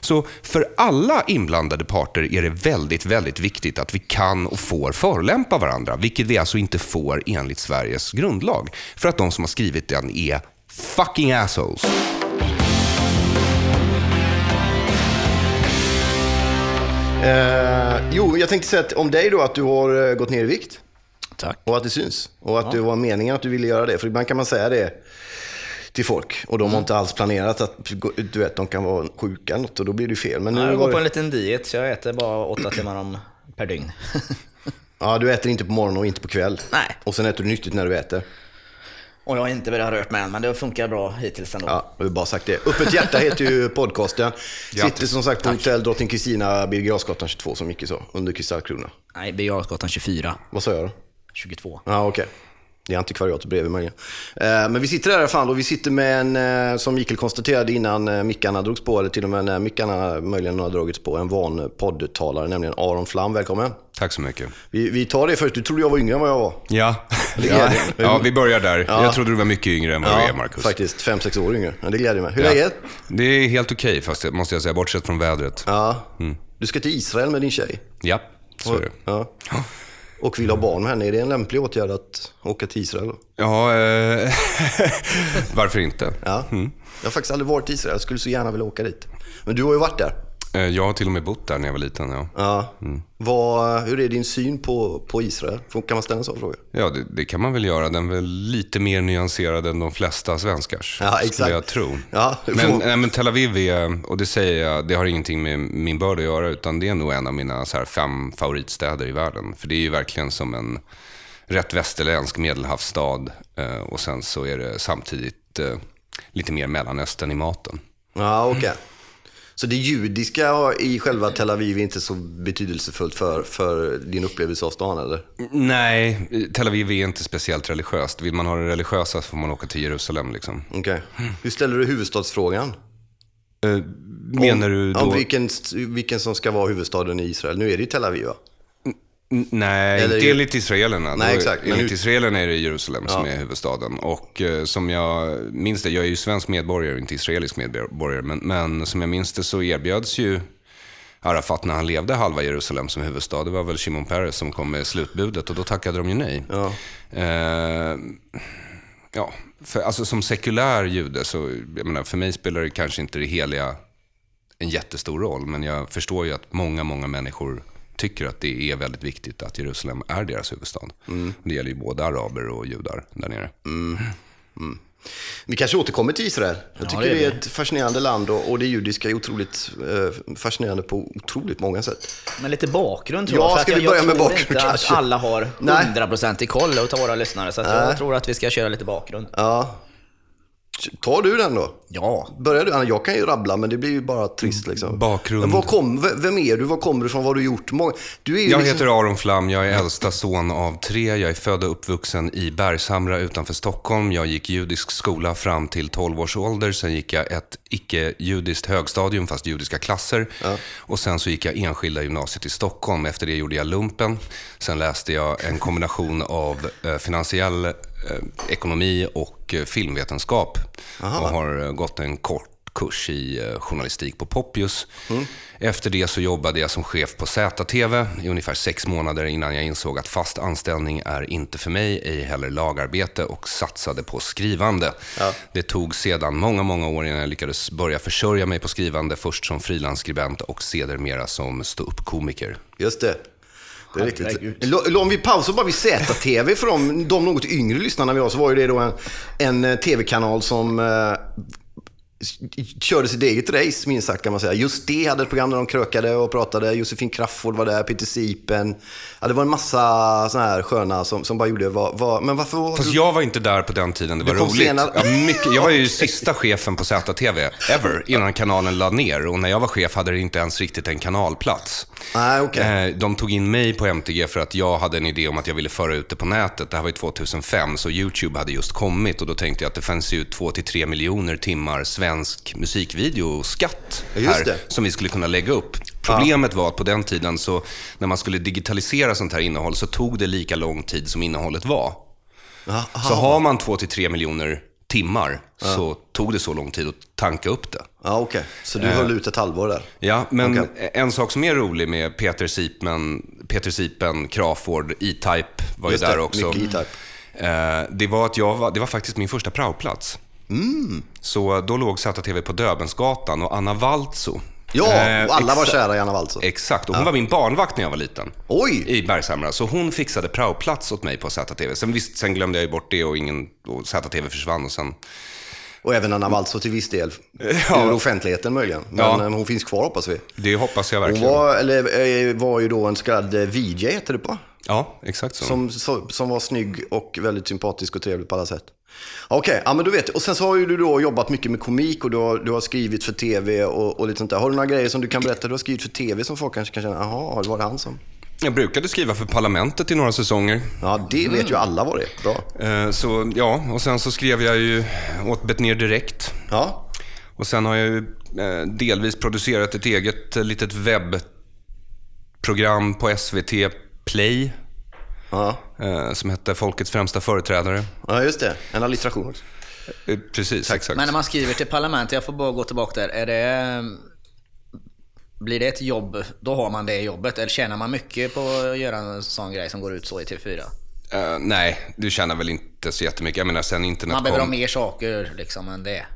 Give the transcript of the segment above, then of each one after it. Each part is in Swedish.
Så för alla inblandade parter är det väldigt, väldigt viktigt att vi kan och får förolämpa varandra, vilket vi alltså inte får enligt Sveriges grundlag. För att de som har skrivit den är fucking assholes. Eh, jo, jag tänkte säga att om dig då att du har eh, gått ner i vikt. Tack. Och att det syns. Och att det var meningen att du ville göra det. För ibland kan man säga det till folk. Och de har inte alls planerat att du vet, de kan vara sjuka eller något. Och då blir det fel. Men nu Jag går på det... en liten diet, så jag äter bara åtta timmar om per dygn. Ja, du äter inte på morgonen och inte på kväll. Nej. Och sen äter du nyttigt när du äter. Och jag har inte börjat rört mig än, men det funkar bra hittills ändå. Ja, jag har bara sagt det. Öppet hjärta heter ju podcasten. Sitter som sagt på hotell Drottning Kristina, Birger Jarlsgatan 22 som Micke sa, under Kristallkrona. Nej, Birger Jarlsgatan 24. Vad sa jag då? 22. Ja, okej. Det är antikvariatet bredvid mig. Eh, Men vi sitter där i alla fall och vi sitter med en, eh, som Mikael konstaterade innan eh, mickarna drogs på, eller till och med när mickarna möjligen har dragits på, en van poddtalare, nämligen Aron Flam. Välkommen. Tack så mycket. Vi, vi tar det först. Du trodde jag var yngre än vad jag var. Ja, ja. ja vi börjar där. Jag trodde du var mycket yngre än vad du är, Marcus. faktiskt. Fem, sex år yngre. Ja, det gläder mig. Hur är Ja. läget? Det är helt okej, fast det måste jag säga, bortsett från vädret. Ja. Du ska till Israel med din tjej. Ja, så är det. Ja. Och vill ha barn med henne. Är det en lämplig åtgärd att åka till Israel? Ja, eh, varför inte? Ja. Jag har faktiskt aldrig varit i Israel. Jag skulle så gärna vilja åka dit. Men du har ju varit där. Eh, Jag har till och med bott där när jag var liten. Ja, Ja. Vad, hur är din syn på, på Israel? Kan man ställa en sån fråga? ja det, det kan man väl göra. Den är väl lite mer nyanserad än de flesta svenskars, Ja, exakt. skulle jag tro. Ja, men, nej, men Tel Aviv är, och det säger jag, det har ingenting med min börd att göra, utan det är nog en av mina så här, fem favoritstäder i världen. För det är ju verkligen som en rätt västerländsk medelhavsstad eh, och sen så är det samtidigt eh, lite mer Mellanöstern i maten. Ja, okej. Så det judiska i själva Tel Aviv är inte så betydelsefullt för, för din upplevelse av stan, eller? Nej, Tel Aviv är inte speciellt religiöst. Vill man ha det religiösa så får man åka till Jerusalem. Liksom. Okej. Hur ställer du huvudstadsfrågan? Eh, menar du då... Om vilken, vilken som ska vara huvudstaden i Israel? Nu är det ju Tel Aviv, va? Nej, Eller- inte enligt israelerna. Nej, exakt. Men Enligt nu- israelerna är det Jerusalem som är huvudstaden. Och eh, som jag minns det, jag är ju svensk medborgare, inte israelisk medborgare, men, men som jag minns det så erbjöds ju Arafat när han levde halva Jerusalem som huvudstad. Det var väl Shimon Peres som kom med slutbudet och då tackade de ju nej. Ja. Eh, ja, för, alltså som sekulär jude så, jag menar, för mig spelar det kanske inte det heliga en jättestor roll, men jag förstår ju att många, många människor tycker att det är väldigt viktigt att Jerusalem är deras huvudstad. Det gäller ju både araber och judar där nere. Vi kanske återkommer till Israel. Jag tycker det det, är är vi. ett fascinerande land och, och det judiska är otroligt eh, fascinerande på otroligt många sätt. Men lite bakgrund tror Ja, jag. för ska att vi jag, börja jag med bakgrund inte kanske? att alla har Nej. 100% i koll utav våra lyssnare. Så att jag tror att vi ska köra lite bakgrund. Ja. Tar du den då? Ja. Börjar du? Jag kan ju rabbla, men det blir ju bara trist liksom. Bakgrund. Var kom, vem är du? Var kommer du ifrån? Vad har du gjort? Du är ju Jag liksom, heter Aron Flam, jag är äldsta son av tre. Jag är född och uppvuxen i Bergshamra utanför Stockholm. Jag gick judisk skola fram till 12 års ålder. Sen gick jag ett icke-judiskt högstadium, fast judiska klasser. Och sen så gick jag enskilda gymnasiet i Stockholm. Efter det gjorde jag lumpen. Sen läste jag en kombination av eh, finansiell ekonomi och eh, filmvetenskap. Och har eh, gått en kort kurs i eh, journalistik på Poppius. Efter det så jobbade jag som chef på ZTV i ungefär sex månader innan jag insåg att fast anställning är inte för mig, ej heller lagarbete och satsade på skrivande. Det tog sedan många, många år innan jag lyckades börja försörja mig på skrivande, först som frilansskribent och sedermera som ståuppkomiker. Just det. Det är riktigt. Om vi pausar bara vid ZTV för de, de något yngre lyssnarna vi har så var ju det då en, en eh, tv-kanal som eh, körde sitt eget race minst sagt kan man säga. Just det hade ett program där de krökade och pratade. Josefin Crafoord var där, Peter Sipen. Ja, det var en massa sådana här sköna som, som bara gjorde vad, vad, Men varför var Fast jag var inte där på den tiden, det var roligt. senare. Ja, mycket, jag var ju sista chefen på ZTV, ever, innan kanalen lade ner. Och när jag var chef hade det inte ens riktigt en kanalplats. Nej, okej. Eh, De tog in mig på MTG för att jag hade en idé om att jag ville föra ut det på nätet. Det här var ju 2005, så YouTube hade just kommit och då tänkte jag att det fanns ju 2-3 miljoner timmar svensk musikvideoskatt Ja, just här som vi skulle kunna lägga upp. Problemet var att på den tiden, så när man skulle digitalisera sånt här innehåll, så tog det lika lång tid som innehållet var. Aha. Så har man 2-3 miljoner timmar så tog det så lång tid att tanka upp det. Ja, okej. Så du höll ut ett halvår där? Ja, men Okej. en sak som är rolig med Peter Sipen, Peter Sipen Crawford, E-Type var Just ju där det, också. E-Type. Eh, det var att jag var, det var faktiskt min första praoplats. Mm. Så då låg ZTV på Döbelnsgatan och Anna Waltzo. Ja, eh, och alla var kära i Anna Waltz. Exakt, och hon var min barnvakt när jag var liten. Oj! I Bergshamra. Så hon fixade praoplats åt mig på ZTV. Sen, visst, sen glömde jag ju bort det och, ingen, och ZTV försvann. Och sen, Och även Anna Waltz till viss del. Ja. Ur offentligheten möjligen. Men Ja. eh, hon finns kvar hoppas vi. det hoppas jag Hon verkligen. var, eller, eh, var ju då en så kallad eh, VJ, heter det på. Ja, exakt så. Som, som var snygg och väldigt sympatisk och trevlig på alla sätt. Okej, ja men du vet. Och sen så har ju du då jobbat mycket med komik och du har, du har skrivit för tv och, och lite sånt där. Har du några grejer som du kan berätta du har skrivit för tv som folk kanske kan känna, jaha, var det han som... Jag brukade skriva för Parlamentet i några säsonger. Ja, det vet ju alla vad det är. Bra. Eh, Så ja, och sen så skrev jag ju åt Betnér Direkt. Ja, Och sen har jag ju eh, delvis producerat ett eget eh, litet webbprogram på SVT Play. ja. eh, Som hette Folkets främsta företrädare. ja just det. En alliteration också. Eh, Precis, exakt. Men när man skriver till parlamentet, jag får bara gå tillbaka där. Är det... Blir det ett jobb, då har man det jobbet. Eller tjänar man mycket på att göra en sån grej som går ut så i TV4? Eh, nej, du tjänar väl inte så jättemycket. Jag menar, sen internet Man behöver ha kom... mer saker liksom än det.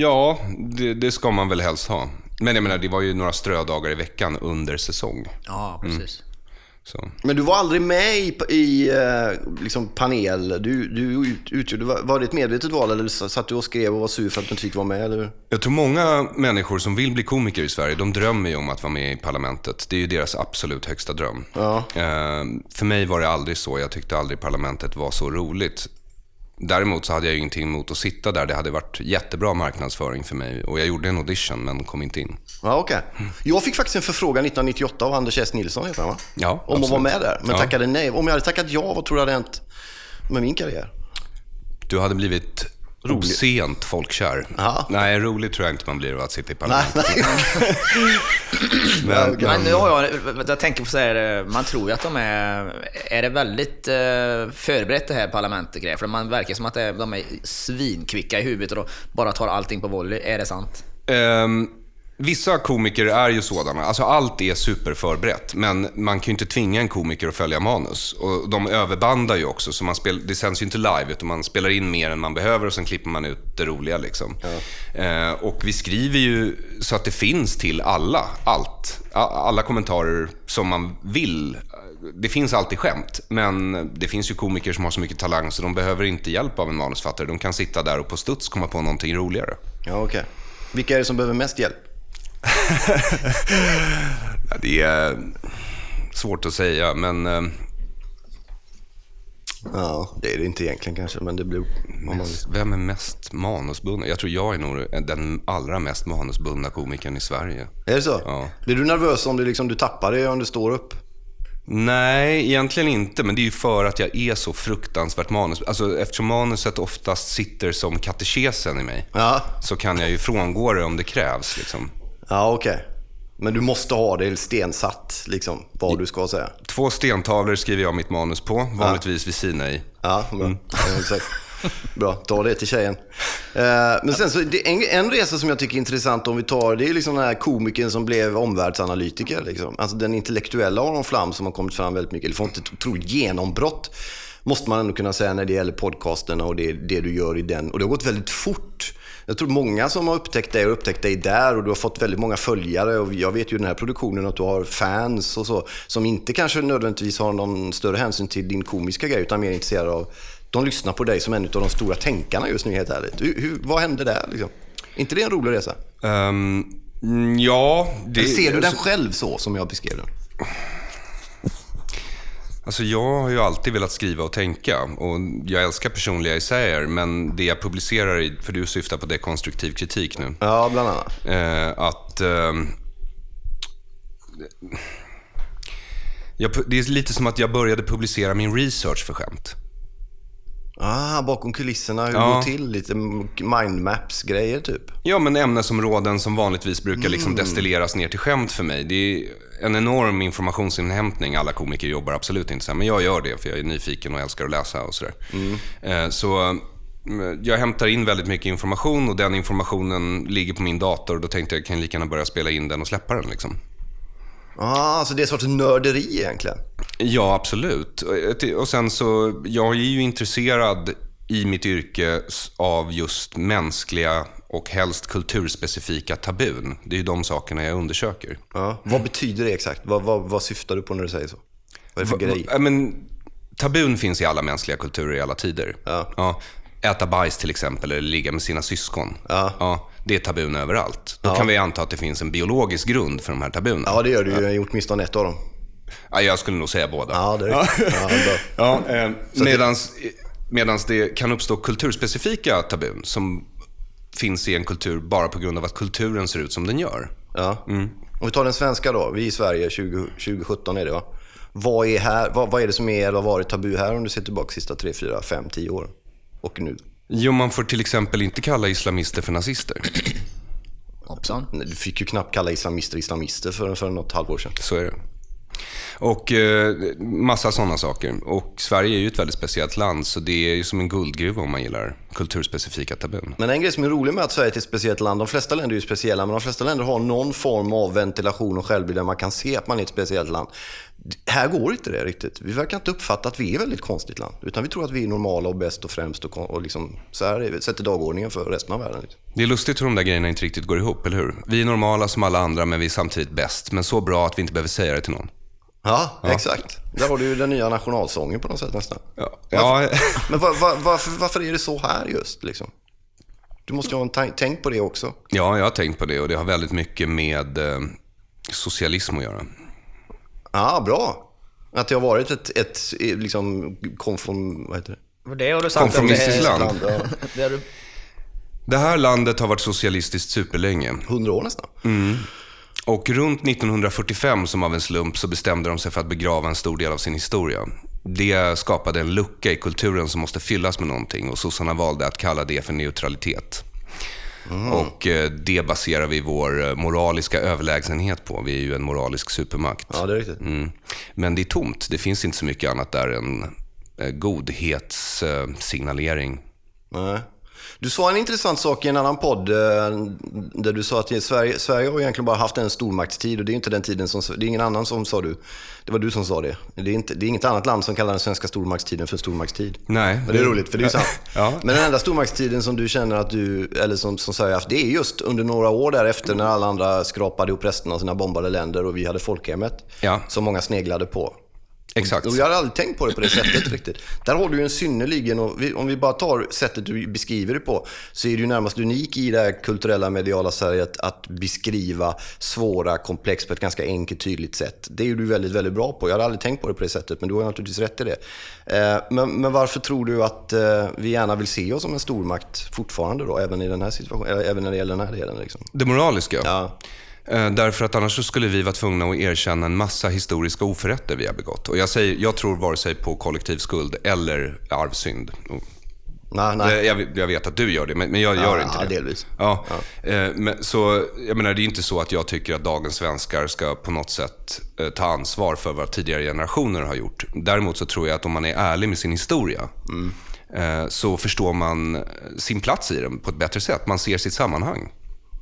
Ja, det, det ska man väl helst ha. Men jag menar, det var ju några strödagar i veckan under säsong. Ja, precis. Så. Men du var aldrig med i, i eh, liksom panel? Du, du ut, utgjorde, var, var det ett medvetet val eller satt du och skrev och var sur för att du inte fick vara med? Eller? Jag tror många människor som vill bli komiker i Sverige, de drömmer ju om att vara med i Parlamentet. Det är ju deras absolut högsta dröm. Ja. Eh, för mig var det aldrig så. Jag tyckte aldrig Parlamentet var så roligt. Däremot så hade jag ju ingenting emot att sitta där. Det hade varit jättebra marknadsföring för mig. Och jag gjorde en audition, men kom inte in. Ja, okej. Jag fick faktiskt en förfrågan 1998 av Anders S. Nilsson, heter han va? Ja, Om att absolut. vara med där, men Ja. tackade nej. Om jag hade tackat ja, vad tror du hade hänt med min karriär? Du hade blivit obscent folkkär. Ja. Nej, roligt tror jag inte man blir av att sitta i Parlamentet. nej. Men, Men nu har jag, jag tänker på så här, man tror ju att de är, är det väldigt eh, förberett det här parlamentet grejer? För man verkar som att det de är svinkvicka i huvudet och bara tar allting på volley. Är det sant? Ehm, vissa komiker är ju sådana. Alltså allt är superförberett. Men man kan ju inte tvinga en komiker att följa manus. Och de överbandar ju också. Så man spel, det sänds ju inte live, utan man spelar in mer än man behöver och sen klipper man ut det roliga. Liksom. Eh, och vi skriver ju så att det finns till alla. Allt. Alla kommentarer som man vill. Det finns alltid skämt, men det finns ju komiker som har så mycket talang så de behöver inte hjälp av en manusfattare. De kan sitta där och på studs komma på någonting roligare. Ja, okej. Vilka är det som behöver mest hjälp? Det är svårt att säga, men eh, Ja, det är det inte egentligen kanske, men det blir... Man... vem är mest manusbunden? Jag tror jag är nog den allra mest manusbundna komikern i Sverige. Är det så? Ja. Blir du nervös om du, liksom, du tappar det om du står upp? Nej, egentligen inte, men det är ju för att jag är så fruktansvärt manus... Alltså, eftersom manuset oftast sitter som katekesen i mig, Ja, så kan jag ju frångå det om det krävs. Liksom. Ja okej. Men du måste ha det stensatt, liksom, vad du ska säga. Två stentavlor skriver jag mitt manus på, vanligtvis vid sina i. Ja, bra. Ja, exakt. Bra, ta det till tjejen. Eh, men sen så, en, en resa som jag tycker är intressant om vi tar, det är liksom den här komikern som blev omvärldsanalytiker. Liksom. Alltså den intellektuella Aron Flam som har kommit fram väldigt mycket, eller fått ett otroligt genombrott, måste man ändå kunna säga när det gäller podcasten och det, det du gör i den. Och det har gått väldigt fort. Jag tror många som har upptäckt dig har upptäckt dig där och du har fått väldigt många följare. Och jag vet ju den här produktionen att du har fans och så, som inte kanske nödvändigtvis har någon större hänsyn till din komiska grej, utan mer intresserade av de lyssnar på dig som en av de stora tänkarna just nu, helt ärligt. Hur, hur, vad hände där? Liksom? inte det en rolig resa? Mm, ja, det... Eller ser du den själv så, som jag beskrev den? Alltså jag har ju alltid velat skriva och tänka och jag älskar personliga essäer men det jag publicerar, i, för du syftar på dekonstruktiv kritik nu, Ja, bland annat. eh, att eh, jag, det är lite som att jag började publicera min research för skämt. Ah, bakom kulisserna, hur Ja. går till. Lite mindmaps-grejer typ. Ja, men ämnesområden som vanligtvis brukar liksom destilleras ner till skämt för mig. Det är en enorm informationsinhämtning. Alla komiker jobbar absolut inte så här, men jag gör det för jag är nyfiken och älskar att läsa och sådär. Eh, Så jag hämtar in väldigt mycket information och den informationen ligger på min dator. Och då tänkte jag, jag kan lika gärna börja spela in den och släppa den. Liksom. Ah, så det är en sorts nörderi egentligen? Ja, absolut. Och sen så, jag är ju intresserad i mitt yrke av just mänskliga och helst kulturspecifika tabun. Det är ju de sakerna jag undersöker. Ja. Vad betyder det exakt? Vad, vad, vad syftar du på när du säger så? Vad är det för grej? va, men, tabun finns i alla mänskliga kulturer i alla tider. Ja. Ja, äta bajs till exempel, eller ligga med sina syskon. Ja. Det är tabun överallt. Då kan vi anta att det finns en biologisk grund för de här tabunerna. Ja, det gör du ju. Jag har gjort åtminstone ett av dem. Ja, jag skulle nog säga båda. Ja, det är. Ja. Ja, eh, medans, medans det kan uppstå kulturspecifika tabun som finns i en kultur bara på grund av att kulturen ser ut som den gör. Ja. Om vi tar den svenska då. Vi i Sverige 20, 2017 är det va? Vad är, här, vad, vad är det som är eller har varit tabu här om du ser tillbaka sista 3, 4, 5, 10 åren? Och nu? Jo, man får till exempel inte kalla islamister för nazister. Hoppsan. Du fick ju knappt kalla islamister islamister för, för något halvår sedan. Så är det. Och eh, massa sådana saker. Och Sverige är ju ett väldigt speciellt land, så det är ju som en guldgruva om man gillar kulturspecifika tabun. Men en grej som är rolig med att Sverige är ett speciellt land, de flesta länder är ju speciella, men de flesta länder har någon form av ventilation och självbild där man kan se att man är ett speciellt land. Här går inte det riktigt. Vi verkar inte uppfatta att vi är ett väldigt konstigt land. Utan vi tror att vi är normala och bäst och främst och, och liksom, så här är vi, sätter dagordningen för resten av världen. Liksom. Det är lustigt hur de där grejerna inte riktigt går ihop, eller hur? Vi är normala som alla andra, men vi är samtidigt bäst. Men så bra att vi inte behöver säga det till någon. Ja, exakt. Där har du ju den nya nationalsången på något sätt nästan. Ja, ja Men var, var, varför, varför är det så här just? Liksom? Du måste ju ha en ta- tänk på det också. Ja, jag har tänkt på det och det har väldigt mycket med eh, socialism att göra. Ja, bra. Att det har varit ett, ett liksom, konform... Vad heter det? Det har du sagt. att det Konformistiskt är- land. Ja, Det har du... Det här landet har varit socialistiskt superlänge. 100 år nästan. Och runt 1945, som av en slump, så bestämde de sig för att begrava en stor del av sin historia. Det skapade en lucka i kulturen som måste fyllas med någonting och sossarna valde att kalla det för neutralitet. Och eh, det baserar vi vår eh, moraliska överlägsenhet på. Vi är ju en moralisk supermakt. Ja, det är riktigt. Mm. Men det är tomt. Det finns inte så mycket annat där än eh, godhetssignalering. Nej. Du sa en intressant sak i en annan podd eh, där du sa att Sverige, Sverige har egentligen bara haft en stormaktstid och det är inte den tiden som, det är ingen annan som sa du. Det var du som sa det. Det är, inte, det är inget annat land som kallar den svenska stormaktstiden för stormaktstid. Nej. Men det är roligt, för det är sant. Ja. Men den enda stormaktstiden som du känner att du, eller som, som Sverige haft, det är just under några år därefter när alla andra skrapade upp resten av sina bombade länder och vi hade folkhemmet. Ja. Som många sneglade på. Exakt. Och jag hade aldrig tänkt på det på det sättet riktigt. Där har du en synnerligen, om vi bara tar sättet du beskriver det på, så är du närmast unik i det här kulturella mediala Sverige att, att beskriva svåra komplex på ett ganska enkelt, tydligt sätt. Det är du väldigt, väldigt bra på. Jag hade aldrig tänkt på det på det sättet, men du har naturligtvis rätt i det. Eh, men, men varför tror du att eh, vi gärna vill se oss som en stormakt fortfarande då, även i den här situationen, eller även när det gäller den här delen? Liksom? Det moraliska? Ja. Eh, Därför att annars skulle vi vara tvungna att erkänna en massa historiska oförrätter vi har begått. Och jag, säger, jag tror vare sig på kollektiv skuld eller arvsynd. Och Nej, nej. det- Jag, jag vet att du gör det, men jag gör Ja, inte ja, det. delvis. Ja. Eh, Men, så, jag menar, det är inte så att jag tycker att dagens svenskar ska på något sätt eh, ta ansvar för vad tidigare generationer har gjort. Däremot så tror jag att om man är ärlig med sin historia eh, så förstår man sin plats i den på ett bättre sätt. Man ser sitt sammanhang.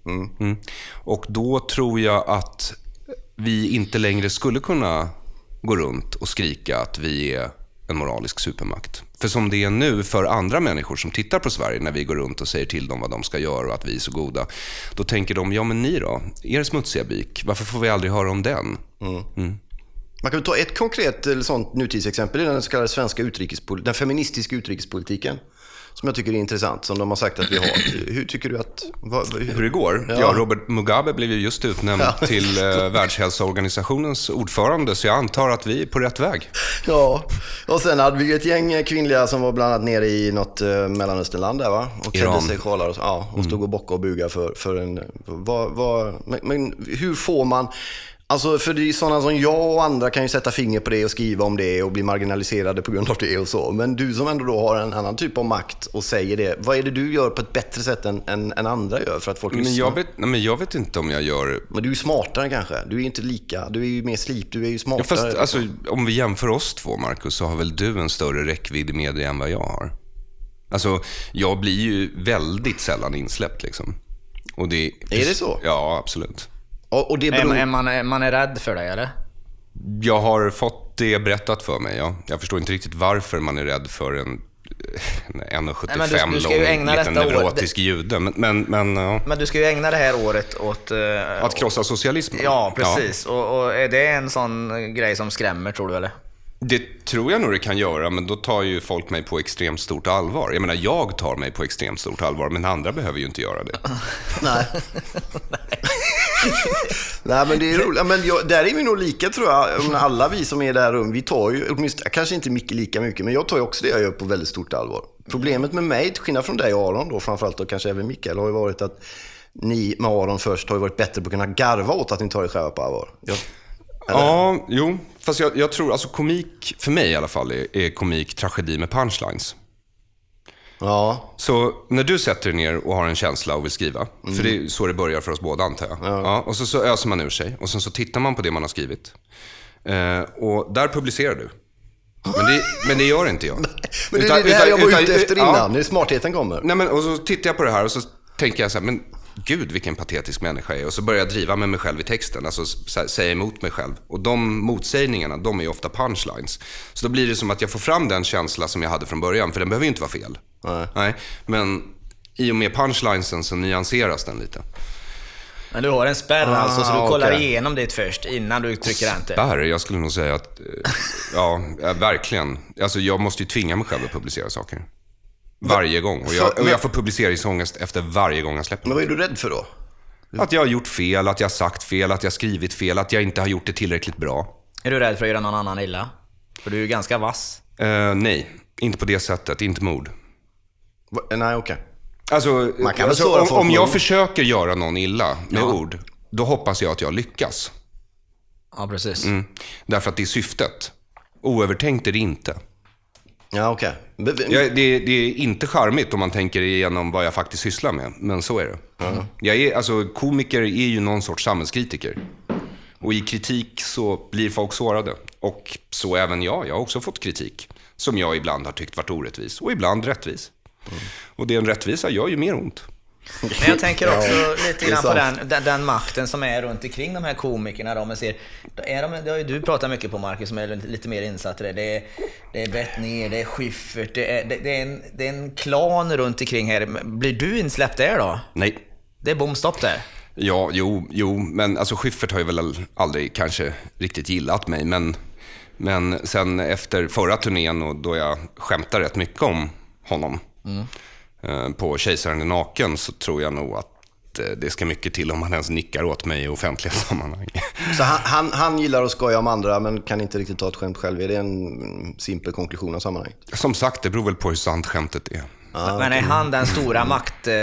Mm. Och då tror jag att vi inte längre skulle kunna gå runt och skrika att vi är en moralisk supermakt. För som det är nu för andra människor som tittar på Sverige när vi går runt och säger till dem vad de ska göra och att vi är så goda. Då tänker de, ja men ni då? Er smutsiga byk, varför får vi aldrig höra om den? Man kan ta ett konkret eller sånt nutidsexempel i den så kallade svenska utrikespol- den feministiska utrikespolitiken. Som jag tycker är intressant, som de har sagt att vi har. Hur tycker du att... Vad, Hur det går? Ja. Ja. Robert Mugabe blev ju just utnämnd till eh, Världshälsoorganisationens ordförande, så jag antar att vi är på rätt väg. Ja, och sen hade vi ju ett gäng kvinnliga som var bland annat nere i något eh, Mellanösternland där va? Och klädde sig sjalar och, ja, och stod och bockade och bugade för, för en... Vad, vad, men, men hur får man... Alltså för det är sådana som jag och andra kan ju sätta finger på det och skriva om det och bli marginaliserade på grund av det och så. Men du som ändå då har en annan typ av makt och säger det. Vad är det du gör på ett bättre sätt än, än, än andra gör för att folk Men lyssnar? jag, vet, nej, men jag vet inte om jag gör... Men du är ju smartare kanske. Du är inte lika. Du är ju mer slip. Du är ju Ja, smartare. fast alltså, om vi jämför oss två, Marcus, så har väl du en större räckvidd i media än vad jag har? Alltså, jag blir ju väldigt sällan insläppt liksom. Och det, Är det så? Ja, absolut. Och, och det beror... är, man, är man är rädd för dig eller? Jag har fått det berättat för mig, ja. Jag förstår inte riktigt varför man är rädd för en, en 1,75 Nej, men du- du ska ju lång, liten neurotisk jude. Men, men, men ja. Men du ska ju ägna det här året åt... eh, Att krossa socialismen? Ja, precis. Och, och är det en sån grej som skrämmer, tror du eller? Det tror jag nog det kan göra, men då tar ju folk mig på extremt stort allvar. Jag menar, jag tar mig på extremt stort allvar, men andra behöver ju inte göra det. Nej. Nej, men det är roligt. Men jag, där är vi nog lika tror jag. Alla vi som är i det här rummet, vi tar ju, åtminstone, kanske inte Micke lika mycket, men jag tar ju också det jag gör på väldigt stort allvar. Problemet med mig, till skillnad från dig och Aron då, framförallt och kanske även Mikael, har ju varit att ni med Aron först har ju varit bättre på att kunna garva åt att ni tar er själva på allvar. Jag, Ja, jo. Fast jag, jag tror, alltså komik, för mig i alla fall, är, är komik tragedi med punchlines ja, Så när du sätter dig ner och har en känsla och vill skriva, för det är så det börjar för oss båda antar jag. Ja. och så, så öser man ur sig och sen så tittar man på det man har skrivit. Eh, och där publicerar du. Men det, men det gör inte jag. men det är Utan- det här jag var utan- ute efter ja. innan, när smartheten kommer. Nej, men, och så tittar jag på det här och så tänker jag så här, men gud vilken patetisk människa jag är. Och så börjar jag driva med mig själv i texten, alltså här, säga emot mig själv. Och de motsägningarna, de är ju ofta punchlines. Så då blir det som att jag får fram den känsla som jag hade från början, för den behöver ju inte vara fel. Nej. Men i och med punchlinesen så nyanseras den lite. Men du har en spärr alltså, så du Ah, kollar okej. igenom det först innan du trycker enter. Där, jag skulle nog säga att, eh, ja, ja, verkligen. Alltså jag måste ju tvinga mig själv att publicera saker. Varje gång. Och jag, och jag får publiceringsångest efter varje gång jag släpper Men vad är du rädd för då? Att jag har gjort fel, att jag har sagt fel, att jag har skrivit fel, att jag inte har gjort det tillräckligt bra. Är du rädd för att göra någon annan illa? För du är ju ganska vass. Eh, nej, inte på det sättet. Inte mord. Va- Nej, okej. Alltså, Man kan väl alltså såra om, om jag försöker göra någon illa med ord, då hoppas jag att jag lyckas. Ja, precis. Mm. Därför att det är syftet. Oövertänkt är det inte. Ja, okej. Jag, det, det är inte charmigt om man tänker igenom vad jag faktiskt sysslar med, men så är det. Jag är, alltså, komiker är ju någon sorts samhällskritiker. Och i kritik så blir folk sårade. Och så även jag. Jag har också fått kritik. Som jag ibland har tyckt varit orättvis. Och ibland rättvis. Och den rättvisa gör ju mer ont. Men jag tänker också Ja, lite grann på den, den, den makten som är runt omkring de här komikerna. Då, man ser, är de, det har ju du pratat mycket på Marcus, som är lite, mer insatt i det. Det är, det är Bettner, det är Schyffert, det är, det, det, är en, det är en klan runt omkring här. Blir du insläppt där då? Nej. Det är bomstopp där. Ja, jo, jo, men alltså Schyffert har ju väl aldrig kanske riktigt gillat mig. Men, men sen efter förra turnén och då jag skämtar rätt mycket om honom eh, på Kejsaren är naken så tror jag nog att eh, det ska mycket till om han ens nickar åt mig i offentliga sammanhang. Så han, han, han gillar att skoja om andra, men kan inte riktigt ta ett skämt själv. Är det en simpel konklusion av sammanhanget? Som sagt, det beror väl på hur sant skämtet är. Men är han den stora makt eh,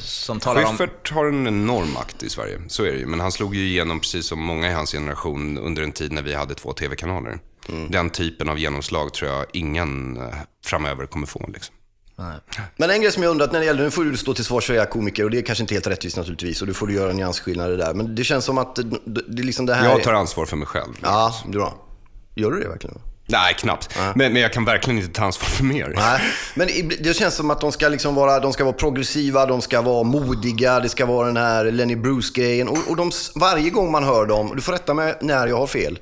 som talar om... Schyffert har en enorm makt i Sverige, så är det ju. Men han slog ju igenom, precis som många i hans generation, under en tid när vi hade två tv-kanaler. Den typen av genomslag tror jag ingen eh, framöver kommer få. Liksom. Nej. Men en grej som jag undrat när det gäller, nu får du stå till svars för era komiker och det är kanske inte helt rättvist naturligtvis och du får du göra nyansskillnader där. Men det känns som att det, det är liksom det här... Jag tar ansvar för mig själv. Ja, bra. Gör du det verkligen? Nej, knappt. Men, men jag kan verkligen inte ta ansvar för mer. Nej, men det känns som att de ska, liksom vara, de ska vara progressiva, de ska vara modiga, det ska vara den här Lenny Bruce-grejen. Och, och de, varje gång man hör dem, du får rätta mig när jag har fel,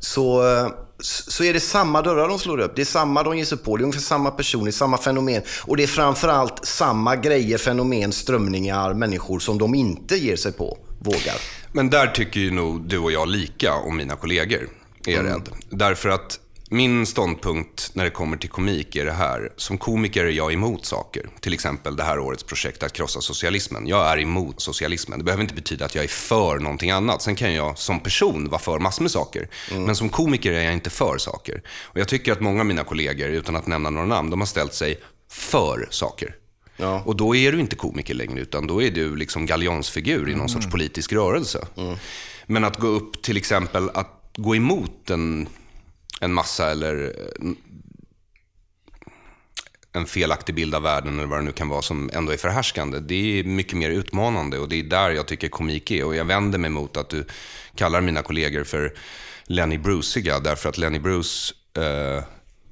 så, eh, så är det samma dörrar de slår upp. Det är samma de ger sig på. Det är ungefär samma personer, samma fenomen. Och det är framförallt samma grejer, fenomen, strömningar, människor som de inte ger sig på, vågar. Men där tycker ju nog du och jag lika om mina kollegor, är jag rädd. Därför att min ståndpunkt när det kommer till komik är det här. Som komiker är jag emot saker. Till exempel det här årets projekt att krossa socialismen. Jag är emot socialismen. Det behöver inte betyda att jag är för någonting annat. Sen kan jag som person vara för massor med saker. Men som komiker är jag inte för saker. Och jag tycker att många av mina kollegor, utan att nämna några namn, de har ställt sig för saker. Ja. Och då är du inte komiker längre, utan då är du liksom galjonsfigur i någon sorts politisk rörelse. Men att gå upp till exempel, att gå emot en, en massa eller eh, en felaktig bild av världen eller vad det nu kan vara som ändå är förhärskande. Det är mycket mer utmanande och det är där jag tycker komik är. Och jag vänder mig mot att du kallar mina kollegor för Lenny Bruceiga därför att Lenny Bruce eh,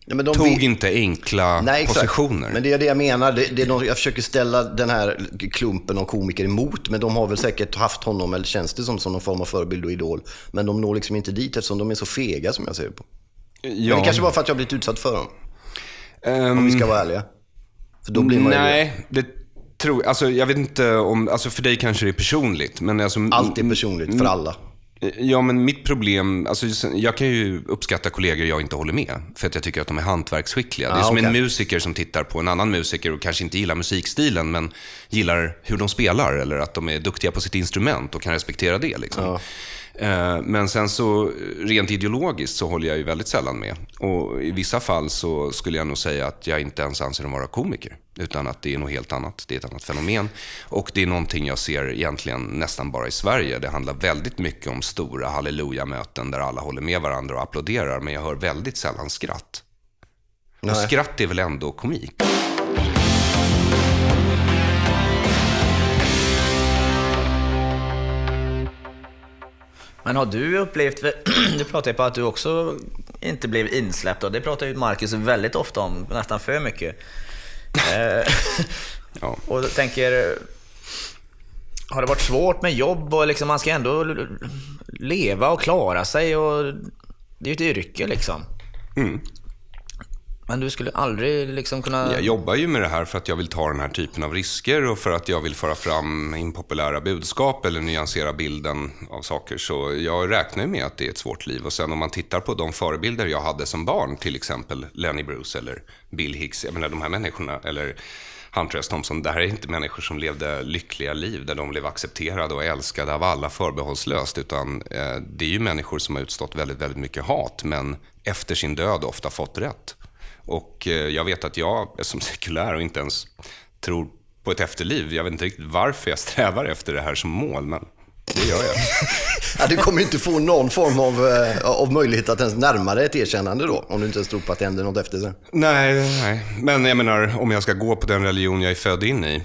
de tog vet- inte enkla Nej, positioner. Men det är det jag menar. Det, det är någon, jag försöker ställa den här klumpen av komiker emot, men de har väl säkert haft honom, eller känns det som, som någon form av förebild och idol. Men de når liksom inte dit eftersom de är så fega som jag ser på. Men det kanske bara för att jag blivit utsatt för dem, om vi ska vara ärliga. För då blir man ju... Nej, det tror Alltså jag vet inte om... Alltså för dig kanske det är personligt. Men alltså, Allt är personligt för alla. Ja, men mitt problem, alltså, jag kan ju uppskatta kollegor jag inte håller med. För att jag tycker att de är hantverksskickliga. det är Ah, som en okej. musiker som tittar på en annan musiker och kanske inte gillar musikstilen, men gillar hur de spelar. Eller att de är duktiga på sitt instrument och kan respektera det. Liksom. Eh, Men sen så, rent ideologiskt så håller jag ju väldigt sällan med. Och i vissa fall så skulle jag nog säga att jag inte ens anser dem vara komiker. Utan att det är något helt annat. Det är ett annat fenomen. Och det är någonting jag ser egentligen nästan bara i Sverige. Det handlar väldigt mycket om stora halleluja-möten där alla håller med varandra och applåderar. Men jag hör väldigt sällan skratt. Och skratt är väl ändå komik? Men har du upplevt, du pratar ju på att du också inte blev insläppt och det pratar ju Marcus väldigt ofta om, nästan för mycket. Eh, Ja. och tänker, har det varit svårt med jobb och liksom man ska ändå leva och klara sig och det är ju ett yrke liksom. Mm. Men du skulle aldrig liksom kunna... Jag jobbar ju med det här för att jag vill ta den här typen av risker och för att jag vill föra fram impopulära budskap eller nyansera bilden av saker. Så jag räknar ju med att det är ett svårt liv. Och sen om man tittar på de förebilder jag hade som barn, till exempel Lenny Bruce eller Bill Hicks. Jag menar de här människorna, eller Hunter S. Thompson, det här är inte människor som levde lyckliga liv där de blev accepterade och älskade av alla förbehållslöst. Utan eh, det är ju människor som har utstått väldigt, väldigt mycket hat, men efter sin död ofta fått rätt. Och eh, jag vet att jag är som sekulär och inte ens tror på ett efterliv. Jag vet inte riktigt varför jag strävar efter det här som mål, men det gör jag. Ja, du kommer inte få någon form av, eh, av möjlighet att ens närma dig ett erkännande då, om du inte ens tror på att det händer något efter sen. nej, nej. Men jag menar, om jag ska gå på den religion jag är född in i,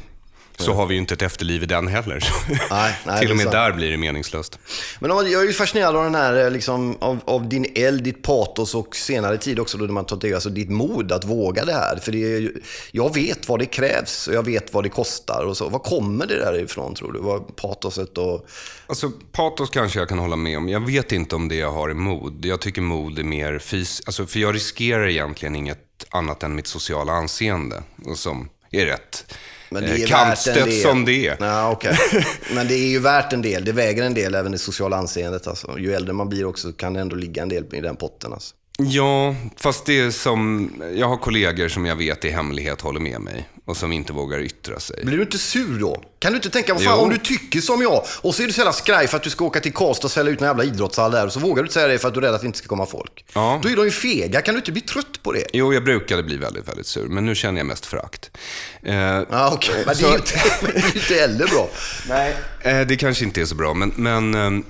så har vi ju inte ett efterliv i den heller. Nej, nej, Till och med sant. där blir det meningslöst. Men jag är ju fascinerad av den här, eh, liksom, av, av din eld, ditt patos och senare tid också då när man tar till alltså ditt mod att våga det här. För det är, jag vet vad det krävs och jag vet vad det kostar och så. Var kommer det där ifrån tror du? Vad patoset och... Alltså, patos kanske jag kan hålla med om. Jag vet inte om det jag har är mod. Jag tycker mod är mer fys... Alltså, för jag riskerar egentligen inget annat än mitt sociala anseende. Och som är rätt Men det eh, är del. som det är. Ja, okej. Men det är ju värt en del. Det väger en del, även det sociala anseendet. Alltså. Ju äldre man blir också kan det ändå ligga en del i den potten. Alltså. Ja, fast det är som... Jag har kollegor som jag vet i hemlighet håller med mig och som inte vågar yttra sig. Blir du inte sur då? Kan du inte tänka, vad fan, Jo. om du tycker som jag och så är du så jävla skraj för att du ska åka till Karlstad och sälja ut en jävla idrottshall där och så vågar du inte säga det för att du är rädd att det inte ska komma folk. Ja. Då är de ju fega. Kan du inte bli trött på det? Jo, jag brukade bli väldigt, väldigt sur, men nu känner jag mest förakt. Eh, Ja, okej. Men det är ju inte, inte heller bra. Nej. Eh, det kanske inte är så bra, men, men, ehm,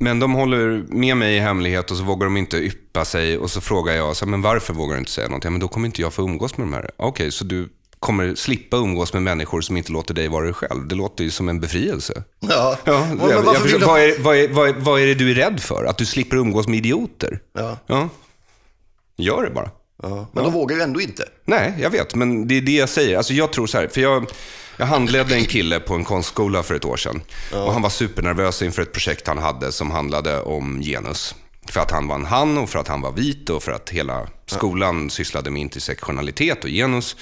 men de håller med mig i hemlighet och så vågar de inte yppa sig. Och så frågar jag, så, här, men varför vågar du inte säga något? Ja, men då kommer inte jag få umgås med de här. Okej, så du kommer slippa umgås med människor som inte låter dig vara dig själv. Det låter ju som en befrielse. Ja. Ja, Men jag, jag varför vill förstår, du... vad, är, vad, är, vad, är, vad är det du är rädd för? Att du slipper umgås med idioter? Ja. ja. Gör det bara. Ja. Men de vågar ju ändå inte. Nej, jag vet, men det är det jag säger. Alltså jag tror så här, för jag, jag handledde en kille på en konstskola för ett år sedan. Och han var supernervös inför ett projekt han hade som handlade om genus. För att han var en han och för att han var vit och för att hela skolan sysslade med intersektionalitet och genus.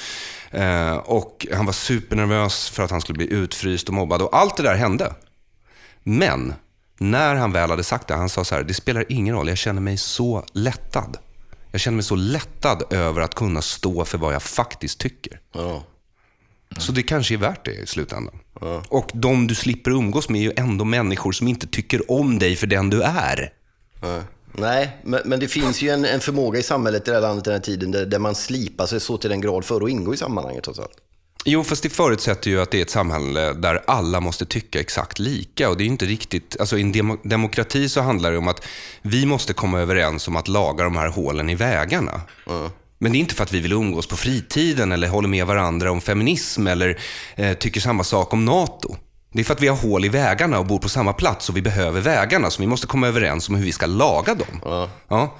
Eh, och han var supernervös för att han skulle bli utfryst och mobbad. Och allt det där hände. Men när han väl hade sagt det, han sa så här, det spelar ingen roll, jag känner mig så lättad. Jag känner mig så lättad över att kunna stå för vad jag faktiskt tycker. Ja. Så det kanske är värt det i slutändan. Och de du slipper umgås med är ju ändå människor som inte tycker om dig för den du är. Ja. Nej, men, men det finns ju en, en förmåga i samhället i det här landet den här tiden där, där man slipar sig så till den grad för att ingå i sammanhanget trots allt. Jo, fast det förutsätter ju att det är ett samhälle där alla måste tycka exakt lika. Och det är inte riktigt... Alltså i en demo, demokrati så handlar det om att vi måste komma överens om att laga de här hålen i vägarna. Men det är inte för att vi vill umgås på fritiden eller håller med varandra om feminism eller eh, tycker samma sak om NATO. Det är för att vi har hål i vägarna och bor på samma plats och vi behöver vägarna. Så vi måste komma överens om hur vi ska laga dem. Ja.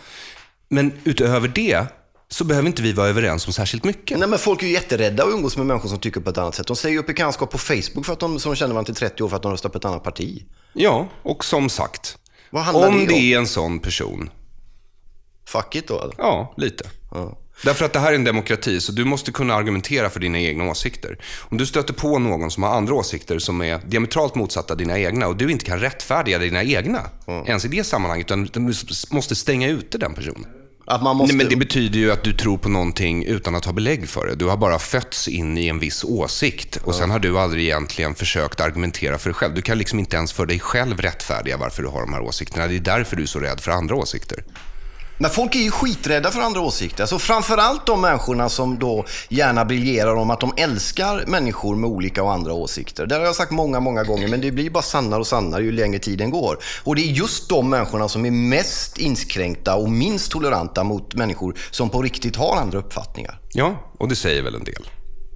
Men utöver det så behöver inte vi vara överens om särskilt mycket. Nej, men folk är ju jätterädda att umgås med människor som tycker på ett annat sätt. De säger upp bekantskap på Facebook för att de, som de känner varandra till 30 år för att de röstar på ett annat parti. Ja, och som sagt, om det om? det är en sån person, Fuck it då eller? ja, lite. Ja. Därför att det här är en demokrati, så du måste kunna argumentera för dina egna åsikter. Om du stöter på någon som har andra åsikter som är diametralt motsatta dina egna och du inte kan rättfärdiga dina egna, ens i det sammanhanget, utan du måste stänga ute den personen. Att man måste... Nej, men det betyder ju att du tror på någonting utan att ha belägg för det. Du har bara fötts in i en viss åsikt och sen har du aldrig egentligen försökt argumentera för dig själv. Du kan liksom inte ens för dig själv rättfärdiga varför du har de här åsikterna. Det är därför du är så rädd för andra åsikter. Men folk är ju skiträdda för andra åsikter. Alltså framförallt de människorna som då gärna briljerar om att de älskar människor med olika och andra åsikter. Det har jag sagt många, många gånger, men det blir bara sannare och sannare ju längre tiden går. Och det är just de människorna som är mest inskränkta och minst toleranta mot människor som på riktigt har andra uppfattningar. Ja, och det säger väl en del.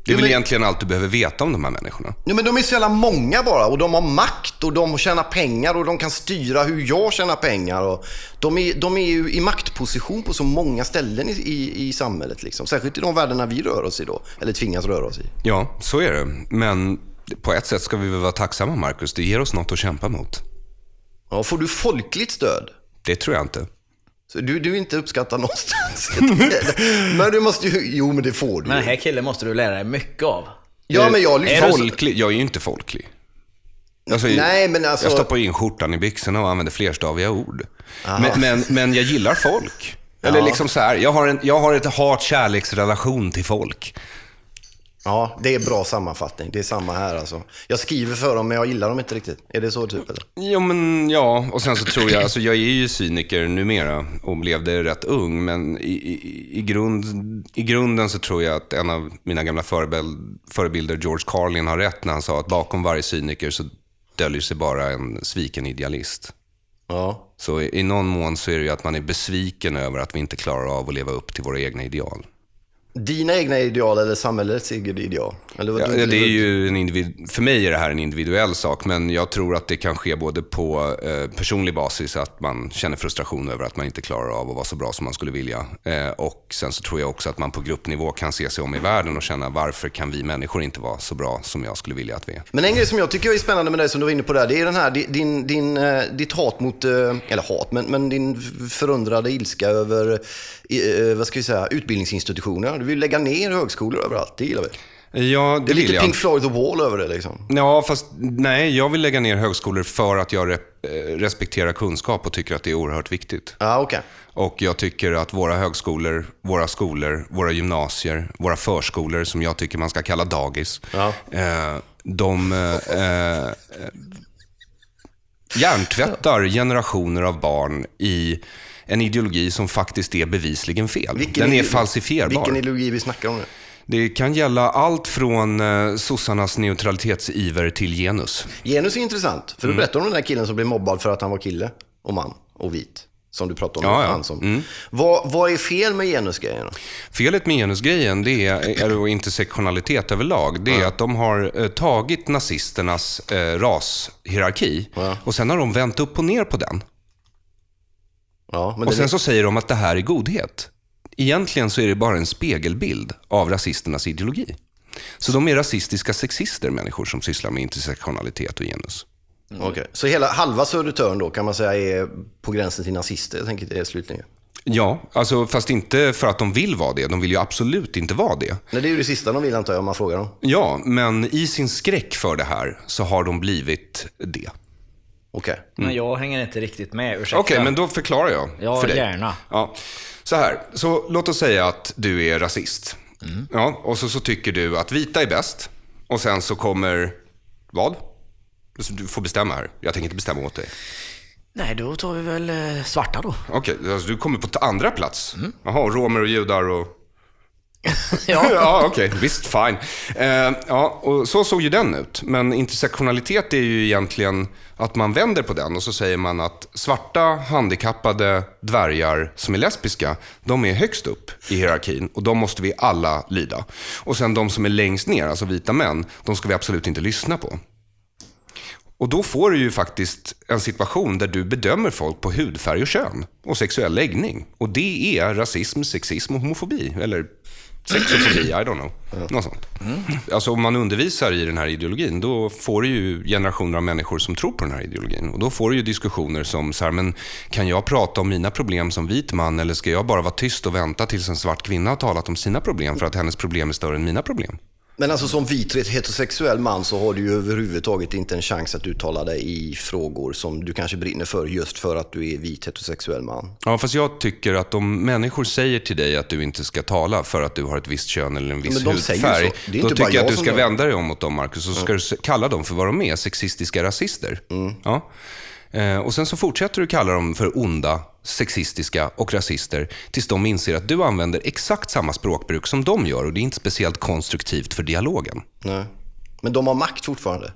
Det är väl egentligen allt du behöver veta om de här människorna. Ja, men de är så jävla många bara och de har makt och de tjänar pengar och de kan styra hur jag tjänar pengar. Och de, är, de är ju i maktposition på så många ställen i, i, i samhället. Liksom. Särskilt i de världarna vi rör oss i då, eller tvingas röra oss i. Ja, så är det. Men på ett sätt ska vi väl vara tacksamma, Marcus. Det ger oss något att kämpa mot. Ja, får du folkligt stöd? Det tror jag inte. Så du, du är inte uppskattad någonstans. men du måste ju, jo men det får du. Men den här killen måste du lära dig mycket av. ja men jag Är du så- Folklig? Jag är ju inte folklig. Alltså, Nej, men alltså- Jag stoppar in skjortan i byxorna och använder flerstaviga ord. Men, men, men jag gillar folk. Eller liksom så här, jag har, en, jag har ett hat-kärleksrelation till folk. Ja, det är bra sammanfattning. Det är samma här alltså. Jag skriver för dem men jag gillar dem inte riktigt. Är det så typ eller? Ja, men ja. Och sen så tror jag, alltså jag är ju cyniker numera och blev det rätt ung. Men i, i, i, grund, i grunden så tror jag att en av mina gamla förebild, förebilder, George Carlin, har rätt när han sa att bakom varje cyniker så döljer sig bara en sviken idealist. Ja. Så i, i någon mån så är det ju att man är besviken över att vi inte klarar av att leva upp till våra egna ideal. Dina egna ideal eller samhällets egna ideal? Eller vad Ja, du- det är ju en individ, för mig är det här en individuell sak, men jag tror att det kan ske både på eh, personlig basis, att man känner frustration över att man inte klarar av att vara så bra som man skulle vilja. Eh, och sen så tror jag också att man på gruppnivå kan se sig om i världen och känna varför kan vi människor inte vara så bra som jag skulle vilja att vi är. Men en grej som jag tycker är spännande med dig som du var inne på där, det är den här, din, din, eh, ditt hat mot, eh, eller hat, men, men din förundrade ilska över, eh, vad ska vi säga, utbildningsinstitutioner. Du vill lägga ner högskolor överallt, det gillar vi. Ja, det, Det är lite jag. Pink Floyd The Wall över det liksom. Ja, fast nej, jag vill lägga ner högskolor för att jag eh, respekterar kunskap och tycker att det är oerhört viktigt. Ja, okej. Och jag tycker att våra högskolor, våra skolor, våra gymnasier, våra förskolor, som jag tycker man ska kalla dagis, Ja. eh, de eh, eh, hjärntvättar generationer av barn i en ideologi som faktiskt är bevisligen fel. Den är falsifierbar. Vilken ideologi vi snackar om nu? Det kan gälla allt från eh, sossarnas neutralitetsiver till genus. Genus är intressant, för du Mm. berättar om den där killen som blev mobbad för att han var kille och man och vit. Som du pratade om. Ja, ja. Som. Vad, vad är fel med genusgrejen? Felet med genusgrejen, det är, eller intersektionalitet överlag, det är att de har eh, tagit nazisternas eh, rashierarki Ja. och sen har de vänt upp och ner på den. Ja, Och sen så säger de att det här är godhet. Egentligen så är det bara en spegelbild av rasisternas ideologi. Så de är rasistiska sexister, människor som sysslar med intersektionalitet och genus. Okej. Så hela halva Södertörn då kan man säga är på gränsen till nazister, jag tänker det slutligen. Ja, alltså, fast inte för att de vill vara det. De vill ju absolut inte vara det. Nej, det är ju det sista de vill antar jag om man frågar dem. Ja, men i sin skräck för det här så har de blivit det. Okej. Men jag hänger inte riktigt med, ursäkta. Okej, men då förklarar jag Ja, för dig. gärna. Ja. Så här, så låt oss säga att du är rasist. Mm. Ja, och så, så tycker du att vita är bäst. Och sen så kommer, vad? Du får bestämma här. Jag tänker inte bestämma åt dig. Nej, då tar vi väl eh, svarta då. Okej, alltså du kommer på andra plats. Mm. Jaha, romer och judar och... Ja. ja, okej. Visst, fine. Eh, ja, och så såg ju den ut. Men intersektionalitet är ju egentligen att man vänder på den och så säger man att svarta, handikappade dvärgar som är lesbiska, de är högst upp i hierarkin och de måste vi alla lyda. Och sen de som är längst ner, alltså vita män, de ska vi absolut inte lyssna på. Och då får du ju faktiskt en situation där du bedömer folk på hudfärg och kön och sexuell läggning. Och det är rasism, sexism och homofobi. Eller sexofobi, I don't know. Något sånt. Alltså om man undervisar i den här ideologin, då får du ju generationer av människor som tror på den här ideologin. Och då får du ju diskussioner som så här, men kan jag prata om mina problem som vit man eller ska jag bara vara tyst och vänta tills en svart kvinna har talat om sina problem för att hennes problem är större än mina problem? Men alltså som vit heterosexuell man så har du ju överhuvudtaget inte en chans att uttala dig i frågor som du kanske brinner för just för att du är vit heterosexuell man. Ja, fast jag tycker att om människor säger till dig att du inte ska tala för att du har ett visst kön eller en viss men ju hudfärg, då tycker jag jag att du ska gör vända dig om mot dem, Marcus, och så ska du s- kalla dem för vad de är, sexistiska rasister. Ja. Eh, och sen så fortsätter du kalla dem för onda, sexistiska och rasister tills de inser att du använder exakt samma språkbruk som de gör och det är inte speciellt konstruktivt för dialogen. Nej. Men de har makt fortfarande.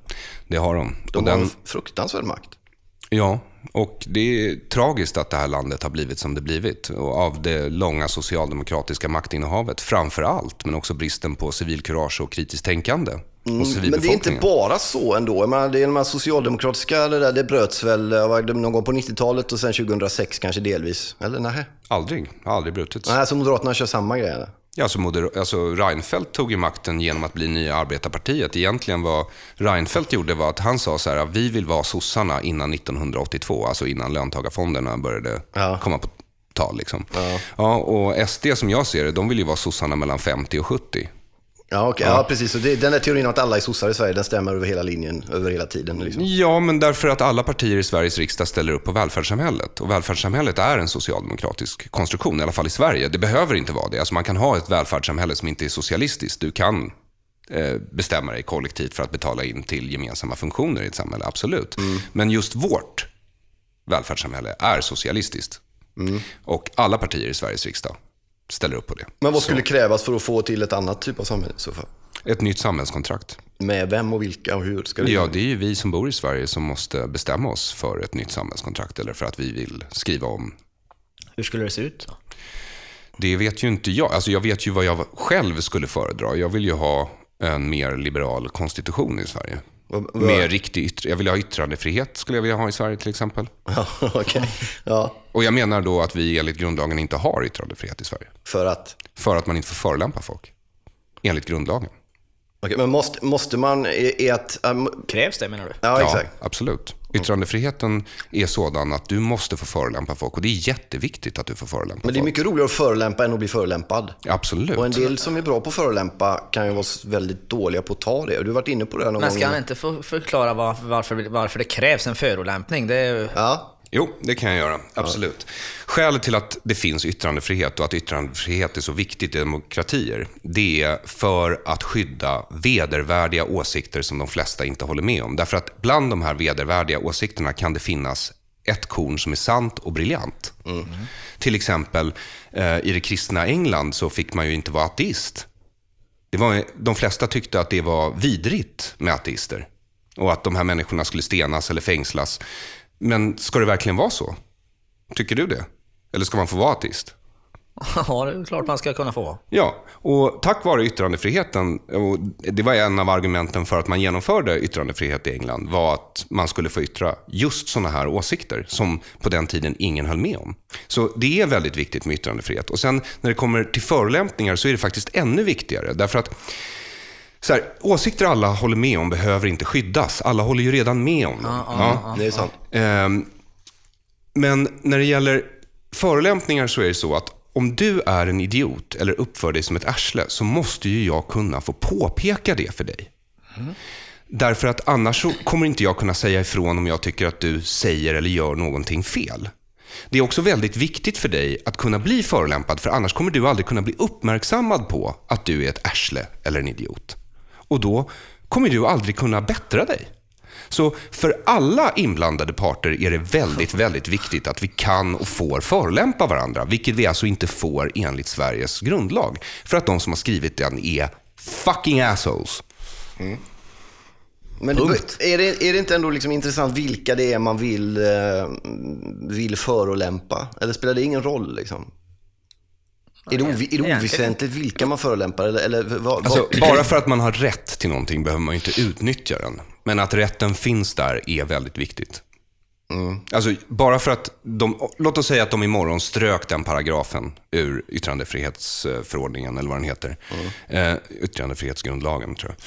Det har de. De och den, har en fruktansvärd makt. Ja, och det är tragiskt att det här landet har blivit som det blivit. Och av det långa socialdemokratiska maktinnehavet framför allt, men också bristen på civilkurage och kritiskt tänkande Mm, Men det är inte bara så ändå. Jag menar, det är de här socialdemokratiska, det där, det bröts väl någon gång på 90-talet och sen 2006 kanske delvis. Eller nej? Aldrig, har aldrig brutits. Nej, så Moderaterna kör samma grej eller? Ja, alltså, moder- alltså Reinfeldt tog ju makten genom att bli nya arbetarpartiet. Egentligen vad Reinfeldt gjorde var att han sa så här, vi vill vara sossarna innan 1982, alltså innan löntagarfonderna började Ja. komma på tal. Liksom. Ja. och SD som jag ser det, de vill ju vara sossarna mellan 50 och 70. Ja, okej. ja. precis. Och det, den där teorin om att alla är sossar i Sverige, den stämmer över hela linjen, över hela tiden. Liksom. Ja, men därför att alla partier i Sveriges riksdag ställer upp på välfärdssamhället. Och välfärdssamhället är en socialdemokratisk konstruktion, i alla fall i Sverige. Det behöver inte vara det. Alltså man kan ha ett välfärdssamhälle som inte är socialistiskt. Du kan eh, bestämma dig kollektivt för att betala in till gemensamma funktioner i ett samhälle, absolut. Men just vårt välfärdssamhälle är socialistiskt. Och alla partier i Sveriges riksdag ställer upp på det. Men vad skulle krävas för att få till ett annat typ av samhälle i så fall? Ett nytt samhällskontrakt. Med vem och vilka och hur ska det Ja, det är ju vi som bor i Sverige som måste bestämma oss för ett nytt samhällskontrakt eller för att vi vill skriva om. Hur skulle det se ut? Då? Det vet ju inte jag. Alltså jag vet ju vad jag själv skulle föredra. Jag vill ju ha en mer liberal konstitution i Sverige. Med riktig yttre, jag vill ha yttrandefrihet, skulle jag vilja ha i Sverige till exempel. Ja, okej. Ja, Och jag menar då att vi enligt grundlagen inte har yttrandefrihet i Sverige. för att... För att man inte får förolämpa folk. Enligt grundlagen. Okej, men måste, måste man... Är, är att, ähm, Krävs det menar du? ja, exakt. absolut. Yttrandefriheten är sådan att du måste få förolämpa folk. Och det är jätteviktigt att du får förolämpa Men det är folk. mycket roligare att förolämpa än att bli förolämpad. Absolut. Och en del som är bra på att förolämpa kan ju vara väldigt dåliga på att ta det. Du har varit inne på det här någon Men gång. ska han inte få förklara var, varför, varför det krävs en förolämpning? Det är, Ja, Jo, det kan jag göra. Absolut. Skälet till att det finns yttrandefrihet och att yttrandefrihet är så viktigt i demokratier, det är för att skydda vedervärdiga åsikter som de flesta inte håller med om. Därför att bland de här vedervärdiga åsikterna kan det finnas ett korn som är sant och briljant. Till exempel, eh, i det kristna England så fick man ju inte vara ateist. Det var, de flesta tyckte att det var vidrigt med ateister. Och att de här människorna skulle stenas eller fängslas. Men ska det verkligen vara så? Tycker du det? Eller ska man få vara ateist? ja, det är klart man ska kunna få. Ja, och tack vare yttrandefriheten, och det var en av argumenten för att man genomförde yttrandefrihet i England, var att man skulle få yttra just sådana här åsikter som på den tiden ingen höll med om. Så det är väldigt viktigt med yttrandefrihet. Och sen när det kommer till förolämpningar så är det faktiskt ännu viktigare. Därför att så här, åsikter alla håller med om behöver inte skyddas. Alla håller ju redan med om dem. Ja. det är sant. Ehm, men när det gäller förolämpningar så är det så att om du är en idiot eller uppför dig som ett arsle så måste ju jag kunna få påpeka det för dig. Därför att annars så kommer inte jag kunna säga ifrån om jag tycker att du säger eller gör någonting fel. Det är också väldigt viktigt för dig att kunna bli förolämpad för annars kommer du aldrig kunna bli uppmärksammad på att du är ett arsle eller en idiot. Och då kommer du aldrig kunna bättra dig. Så för alla inblandade parter är det väldigt, väldigt viktigt att vi kan och får förolämpa varandra, vilket vi alltså inte får enligt Sveriges grundlag. För att de som har skrivit den är fucking assholes. Men Punkt. är det, är det inte ändå liksom intressant vilka det är man vill, eh, vill förolämpa? Eller spelar det ingen roll? Liksom? Är det, ovi, är det oväsentligt vilka man förolämpar? Eller, eller vad, Alltså, bara för att man har rätt till någonting behöver man inte utnyttja den. Men att rätten finns där är väldigt viktigt. Alltså, bara för att de, låt oss säga att de imorgon strök den paragrafen ur yttrandefrihetsförordningen, eller vad den heter. Eh, yttrandefrihetsgrundlagen, tror jag.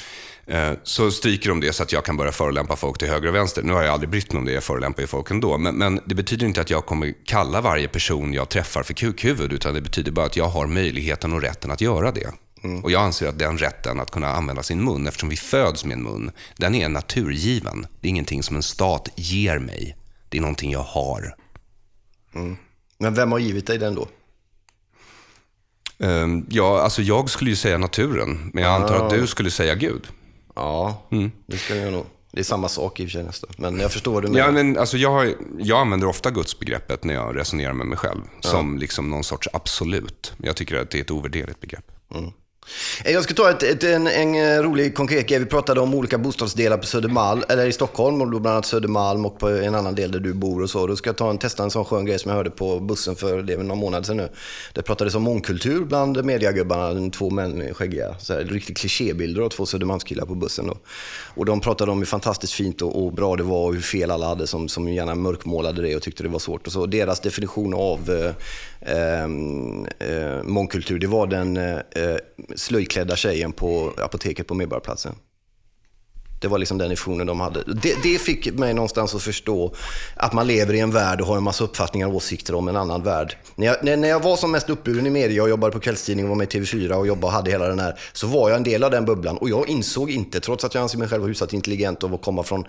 Eh, så stryker de det så att jag kan börja förolämpa folk till höger och vänster. Nu har jag aldrig brytt mig om det, jag förolämpar ju folk ändå. Men, men det betyder inte att jag kommer kalla varje person jag träffar för kukhuvud, utan det betyder bara att jag har möjligheten och rätten att göra det. Och jag anser att den rätten att kunna använda sin mun, eftersom vi föds med en mun, den är naturgiven. Det är ingenting som en stat ger mig. Det är någonting jag har. Men vem har givit dig den då? Ehm, ja, alltså jag skulle ju säga naturen, men jag antar att du skulle säga Gud. Ja, det ska jag nog. Det är samma sak i och för sig nästan. Men jag förstår vad du menar. Ja, men alltså jag, jag använder ofta gudsbegreppet när jag resonerar med mig själv, som liksom någon sorts absolut. Jag tycker att det är ett ovärderligt begrepp. Eh, Eh, jag ska ta ett, ett, en, en eh, rolig konkret grej. Vi pratade om olika bostadsdelar på Södermalm, eller i Stockholm, och då bland annat Södermalm och på en annan del där du bor och så. Då ska jag ta en, testa en sån skön grej som jag hörde på bussen för det är någon månad sedan nu. Det pratades om mångkultur bland mediagubbarna, två män eh, skäggiga. Så här, riktigt klichébilder av två Södermalmskillar på bussen. Då. Och de pratade om hur fantastiskt fint och, och bra det var och hur fel alla hade som, som gärna mörkmålade det och tyckte det var svårt. Och så. Deras definition av eh, eh, mångkultur, det var den eh, slöjklädda tjejen på apoteket på Medborgarplatsen. Det var liksom den visionen de hade. Det, det fick mig någonstans att förstå att man lever i en värld och har en massa uppfattningar och åsikter om en annan värld. När jag, när, när jag var som mest uppburen i media och jobbade på kvällstidning och var med i TV4 och jobbade och hade hela den här, så var jag en del av den bubblan. Och jag insåg inte, trots att jag anser mig själv vara hyfsat intelligent och komma från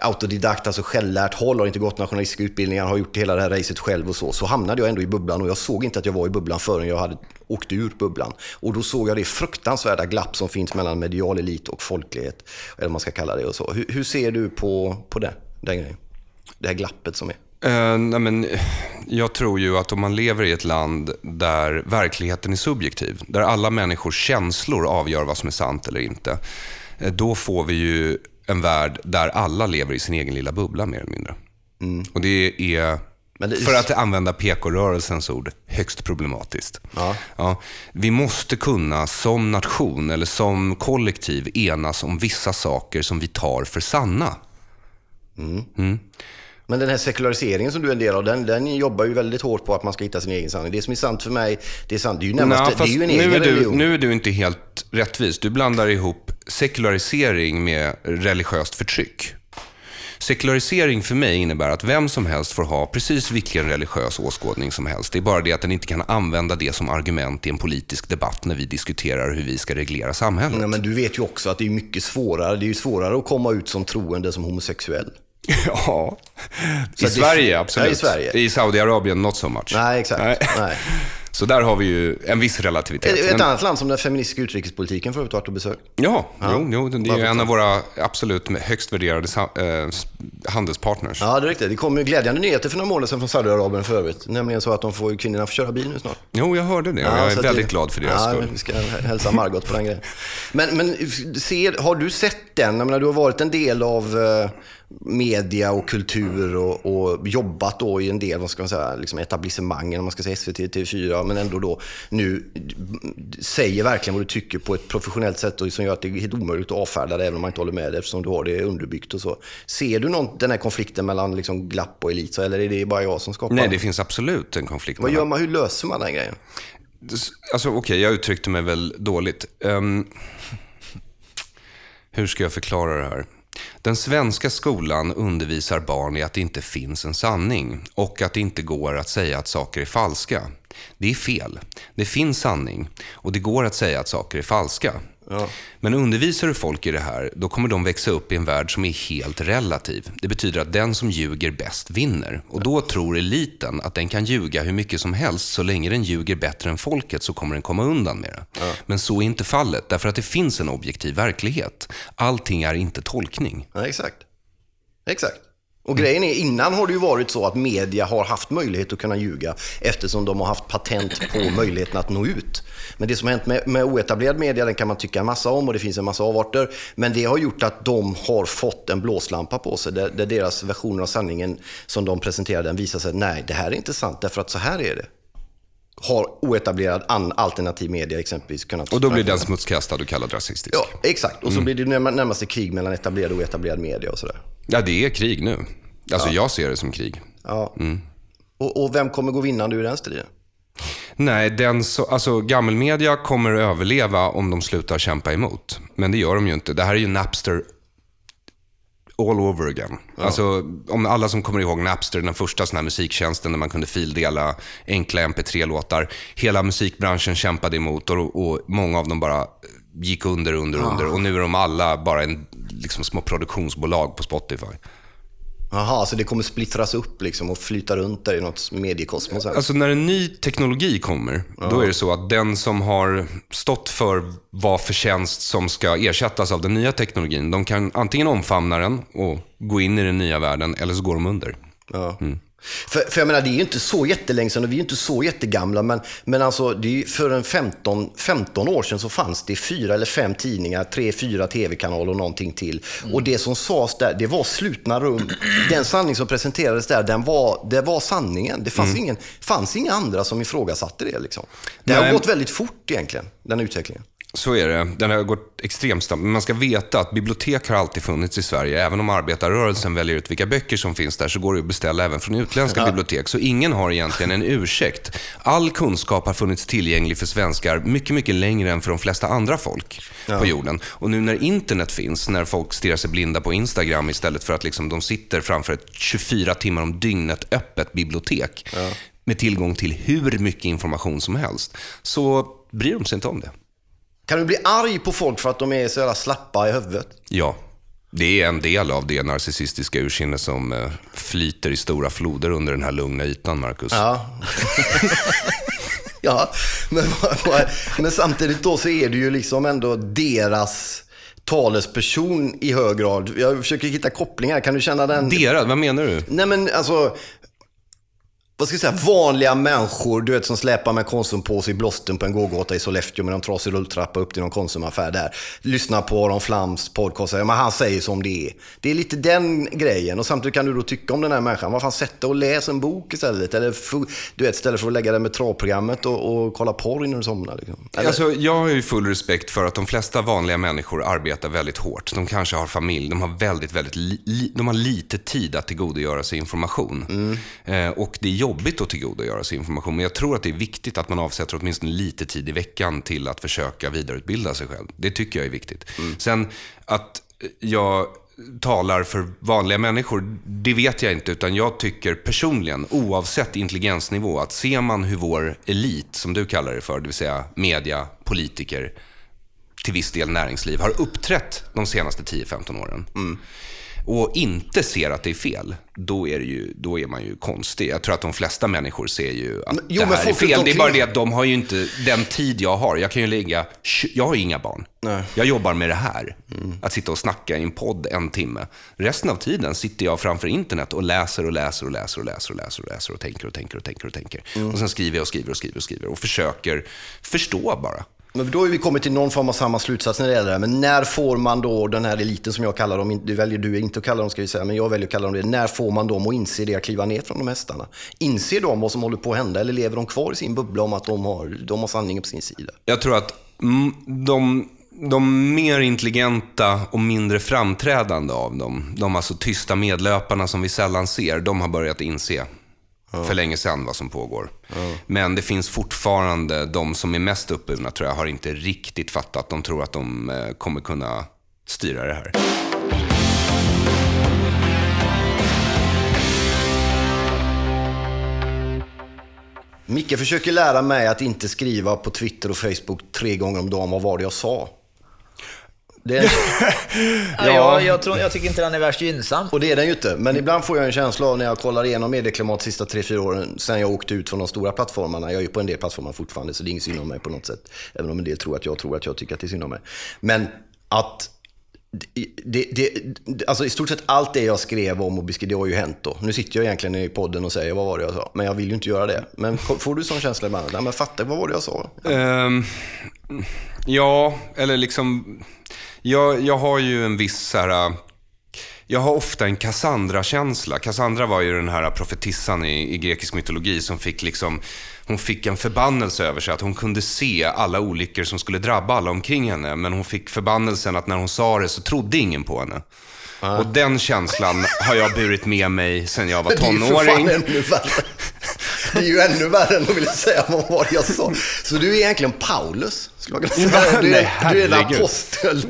autodidakt, alltså självlärt håll, har inte gått några journalistiska utbildningar, har gjort hela det här racet själv och så, så hamnade jag ändå i bubblan och jag såg inte att jag var i bubblan förrän jag hade åkt ur bubblan. Och då såg jag det fruktansvärda glapp som finns mellan medial elit och folklighet, eller vad man ska kalla det och så. Hur, hur ser du på, på det, den grejen? Det här glappet som är. Eh, nej men, jag tror ju att om man lever i ett land där verkligheten är subjektiv, där alla människors känslor avgör vad som är sant eller inte, eh, då får vi ju en värld där alla lever i sin egen lilla bubbla mer eller mindre. Och det är, Mm. Det för att använda PK-rörelsens ord, högst problematiskt. Ja. Ja, vi måste kunna som nation eller som kollektiv enas om vissa saker som vi tar för sanna. Men den här sekulariseringen som du är en del av, den, den jobbar ju väldigt hårt på att man ska hitta sin egen sanning. Det som är sant för mig, det är sant. Det är ju närmast, Nej, det är ju en nu, egen är du, religion. nu är du inte helt rättvis. Du blandar ihop sekularisering med religiöst förtryck. Sekularisering för mig innebär att vem som helst får ha precis vilken religiös åskådning som helst. Det är bara det att den inte kan använda det som argument i en politisk debatt när vi diskuterar hur vi ska reglera samhället. Nej, men du vet ju också att det är mycket svårare. Det är ju svårare att komma ut som troende som homosexuell. Ja, i Sverige absolut. Ja, i Sverige. I Saudiarabien not so much. Nej, exakt. Nej. Nej. Så där har vi ju en viss relativitet. Ett, ett annat land som den feministiska utrikespolitiken förut varit och besökt. Ja, Jo, jo, det är ju en av våra absolut högst värderade eh, handelspartners. Ja, det är riktigt. Det kom ju glädjande nyheter för några månader sedan från Saudiarabien för övrigt. Nämligen så att de får, kvinnorna får köra bil nu snart. Jo, jag hörde det Ja, jag är väldigt det- glad för deras ja, skull. Vi ska hälsa Margot på den grejen. Men, men ser, har du sett den? Jag menar, du har varit en del av eh, media och kultur och, och jobbat då i en del, vad ska man säga, liksom etablissemangen, om man ska säga SVT, TV4, men ändå då nu säger verkligen vad du tycker på ett professionellt sätt och som gör att det är helt omöjligt att avfärda det även om man inte håller med det eftersom du har det underbyggt och så. Ser du någon, den här konflikten mellan liksom glapp och elit så, eller är det bara jag som skapar Nej, det finns absolut en konflikt. Vad gör man, hur löser man den grejen? Alltså okej, jag uttryckte mig väl dåligt. Ehm, hur ska jag förklara det här? Den svenska skolan undervisar barn i att det inte finns en sanning och att det inte går att säga att saker är falska. Det är fel. Det finns sanning och det går att säga att saker är falska. Men undervisar du folk i det här, då kommer de växa upp i en värld som är helt relativ. Det betyder att den som ljuger bäst vinner. Och då tror eliten att den kan ljuga hur mycket som helst. Så länge den ljuger bättre än folket så kommer den komma undan med det. Men så är inte fallet, därför att det finns en objektiv verklighet. Allting är inte tolkning. Ja, exakt. Exakt. Och grejen är, innan har det ju varit så att media har haft möjlighet att kunna ljuga eftersom de har haft patent på möjligheten att nå ut. Men det som har hänt med, med oetablerad media, den kan man tycka en massa om och det finns en massa avarter. Men det har gjort att de har fått en blåslampa på sig där, där deras versioner av sanningen som de presenterar den visar sig, nej det här är inte sant därför att så här är det. har oetablerad an, alternativ media exempelvis kunnat... Och då blir den smutskastad och kallad rasistisk. Ja, exakt. Och så blir det närm- närmaste krig mellan etablerad och oetablerad media och sådär. Ja, det är krig nu. Alltså jag ser det som krig. Ja. Och, och vem kommer gå vinnande ur den striden? Nej, den så, alltså gammelmedia kommer att överleva om de slutar kämpa emot. Men det gör de ju inte. Det här är ju Napster all over again. Alltså, om alla som kommer ihåg Napster, den första sån här musiktjänsten där man kunde fildela enkla mp3-låtar. Hela musikbranschen kämpade emot och, och många av dem bara gick under, under, under. Och nu är de alla bara en, liksom, små produktionsbolag på Spotify. Jaha, så det kommer splittras upp liksom och flyta runt där i något mediekosmos? Alltså när en ny teknologi kommer, då är det så att den som har stått för vad förtjänst som ska ersättas av den nya teknologin, de kan antingen omfamna den och gå in i den nya världen, eller så går de under. Ja. För, för jag menar, det är ju inte så jättelänge sedan och vi är ju inte så jättegamla, men, men alltså, det är ju för en 15, 15 år sedan så fanns det fyra eller fem tidningar, tre, fyra tv-kanaler och någonting till. Och det som sades där, det var slutna rum. Den sanning som presenterades där, den var, det var sanningen. Det fanns, ingen, fanns inga andra som ifrågasatte det. Liksom. Det har Nej. gått väldigt fort egentligen, den utvecklingen. Så är det. Den har gått extremt snabbt. Men man ska veta att bibliotek har alltid funnits i Sverige. Även om arbetarrörelsen väljer ut vilka böcker som finns där så går det att beställa även från utländska bibliotek. Så ingen har egentligen en ursäkt. All kunskap har funnits tillgänglig för svenskar mycket, mycket längre än för de flesta andra folk på jorden. Och nu när internet finns, när folk stirrar sig blinda på Instagram istället för att liksom de sitter framför ett 24 timmar om dygnet öppet bibliotek med tillgång till hur mycket information som helst, så bryr de sig inte om det. Kan du bli arg på folk för att de är så jävla slappa i huvudet? Ja, det är en del av det narcissistiska ursinne som eh, flyter i stora floder under den här lugna ytan, Marcus. Ja. ja, men, men samtidigt då så är det ju liksom ändå deras talesperson i hög grad. Jag försöker hitta kopplingar. Kan du känna den? Deras, vad menar du? Nej men alltså, vad ska jag säga, vanliga människor, du vet som släpar med konsumpåse i blåsten på en gågata i Sollefteå med en trasig rulltrappa upp till någon konsumaffär där. Lyssnar på Aron Flams podcast, men han säger som det är. Det är lite den grejen och samtidigt kan du då tycka om den här människan. Vad fan, sätt dig och läs en bok istället. Eller du vet, istället för att lägga det med travprogrammet och, och kolla porr innan du somnar. Liksom. Eller, Alltså, jag har ju full respekt för att de flesta vanliga människor arbetar väldigt hårt. De kanske har familj, de har väldigt, väldigt de har lite tid att tillgodogöra sig information. Eh, och det är jobbigt att tillgodogöra sig information, men jag tror att det är viktigt att man avsätter åtminstone lite tid i veckan till att försöka vidareutbilda sig själv. Det tycker jag är viktigt. Sen att jag talar för vanliga människor, det vet jag inte. Utan jag tycker personligen, oavsett intelligensnivå, att ser man hur vår elit, som du kallar det för, det vill säga media, politiker, till viss del näringsliv, har uppträtt de senaste 10-15 åren. Och inte ser att det är fel, då är, ju, då är man ju konstig. Jag tror att de flesta människor ser ju att jo, det här är fel. Det är bara det att de har ju inte den tid jag har. Jag kan ju lägga, jag har ju inga barn. Nej. Jag jobbar med det här. Att sitta och snacka i en podd en timme. Resten av tiden sitter jag framför internet och läser och läser och läser och läser och läser och läser och tänker och tänker och tänker och tänker. Och sen skriver jag och skriver och skriver och skriver och försöker förstå bara. Men då har vi kommit till någon form av samma slutsats när det gäller det här. Men när får man då den här eliten som jag kallar dem, det väljer du inte att kalla dem ska vi säga, men jag väljer att kalla dem det. När får man dem att inse det, att kliva ner från de hästarna? Inser de vad som håller på att hända eller lever de kvar i sin bubbla om att de har, de har sanningen på sin sida? Jag tror att de, de mer intelligenta och mindre framträdande av dem, de alltså tysta medlöparna som vi sällan ser, de har börjat inse för länge sedan vad som pågår. Men det finns fortfarande de som är mest uppburna, tror jag, har inte riktigt fattat. De tror att de eh, kommer kunna styra det här. Micke försöker lära mig att inte skriva på Twitter och Facebook tre gånger om dagen vad var det jag sa. Det är, Ja, jag, jag, tror, jag tycker inte den är värst gynnsam. och det är den ju inte. Men ibland får jag en känsla av när jag kollar igenom medieklimat de sista tre, fyra åren sen jag åkte ut från de stora plattformarna. Jag är ju på en del plattformar fortfarande så det är inget synd om mig på något sätt. Även om en del tror att jag tror att jag tycker att det är synd om mig. Men att det, det, det, alltså i stort sett allt det jag skrev om och beskrev, det har ju hänt då. Nu sitter jag egentligen i podden och säger vad var det jag sa? Men jag vill ju inte göra det. Men får du sån känsla ibland? Nej men fatta, vad var det jag sa? Ehm, ja, eller liksom... Jag, jag har ju en viss så här... jag har ofta en Cassandra-känsla. Cassandra var ju den här profetissan i, i grekisk mytologi som fick liksom, hon fick en förbannelse över sig att hon kunde se alla olyckor som skulle drabba alla omkring henne. Men hon fick förbannelsen att när hon sa det så trodde ingen på henne. Och den känslan har jag burit med mig sedan jag var Det är ju för tonåring. fan ännu värre. Det är ju ännu värre än att vilja säga vad var jag sa. Så du är egentligen Paulus, skulle man kunna säga. Du är, Nej, du är en apostel.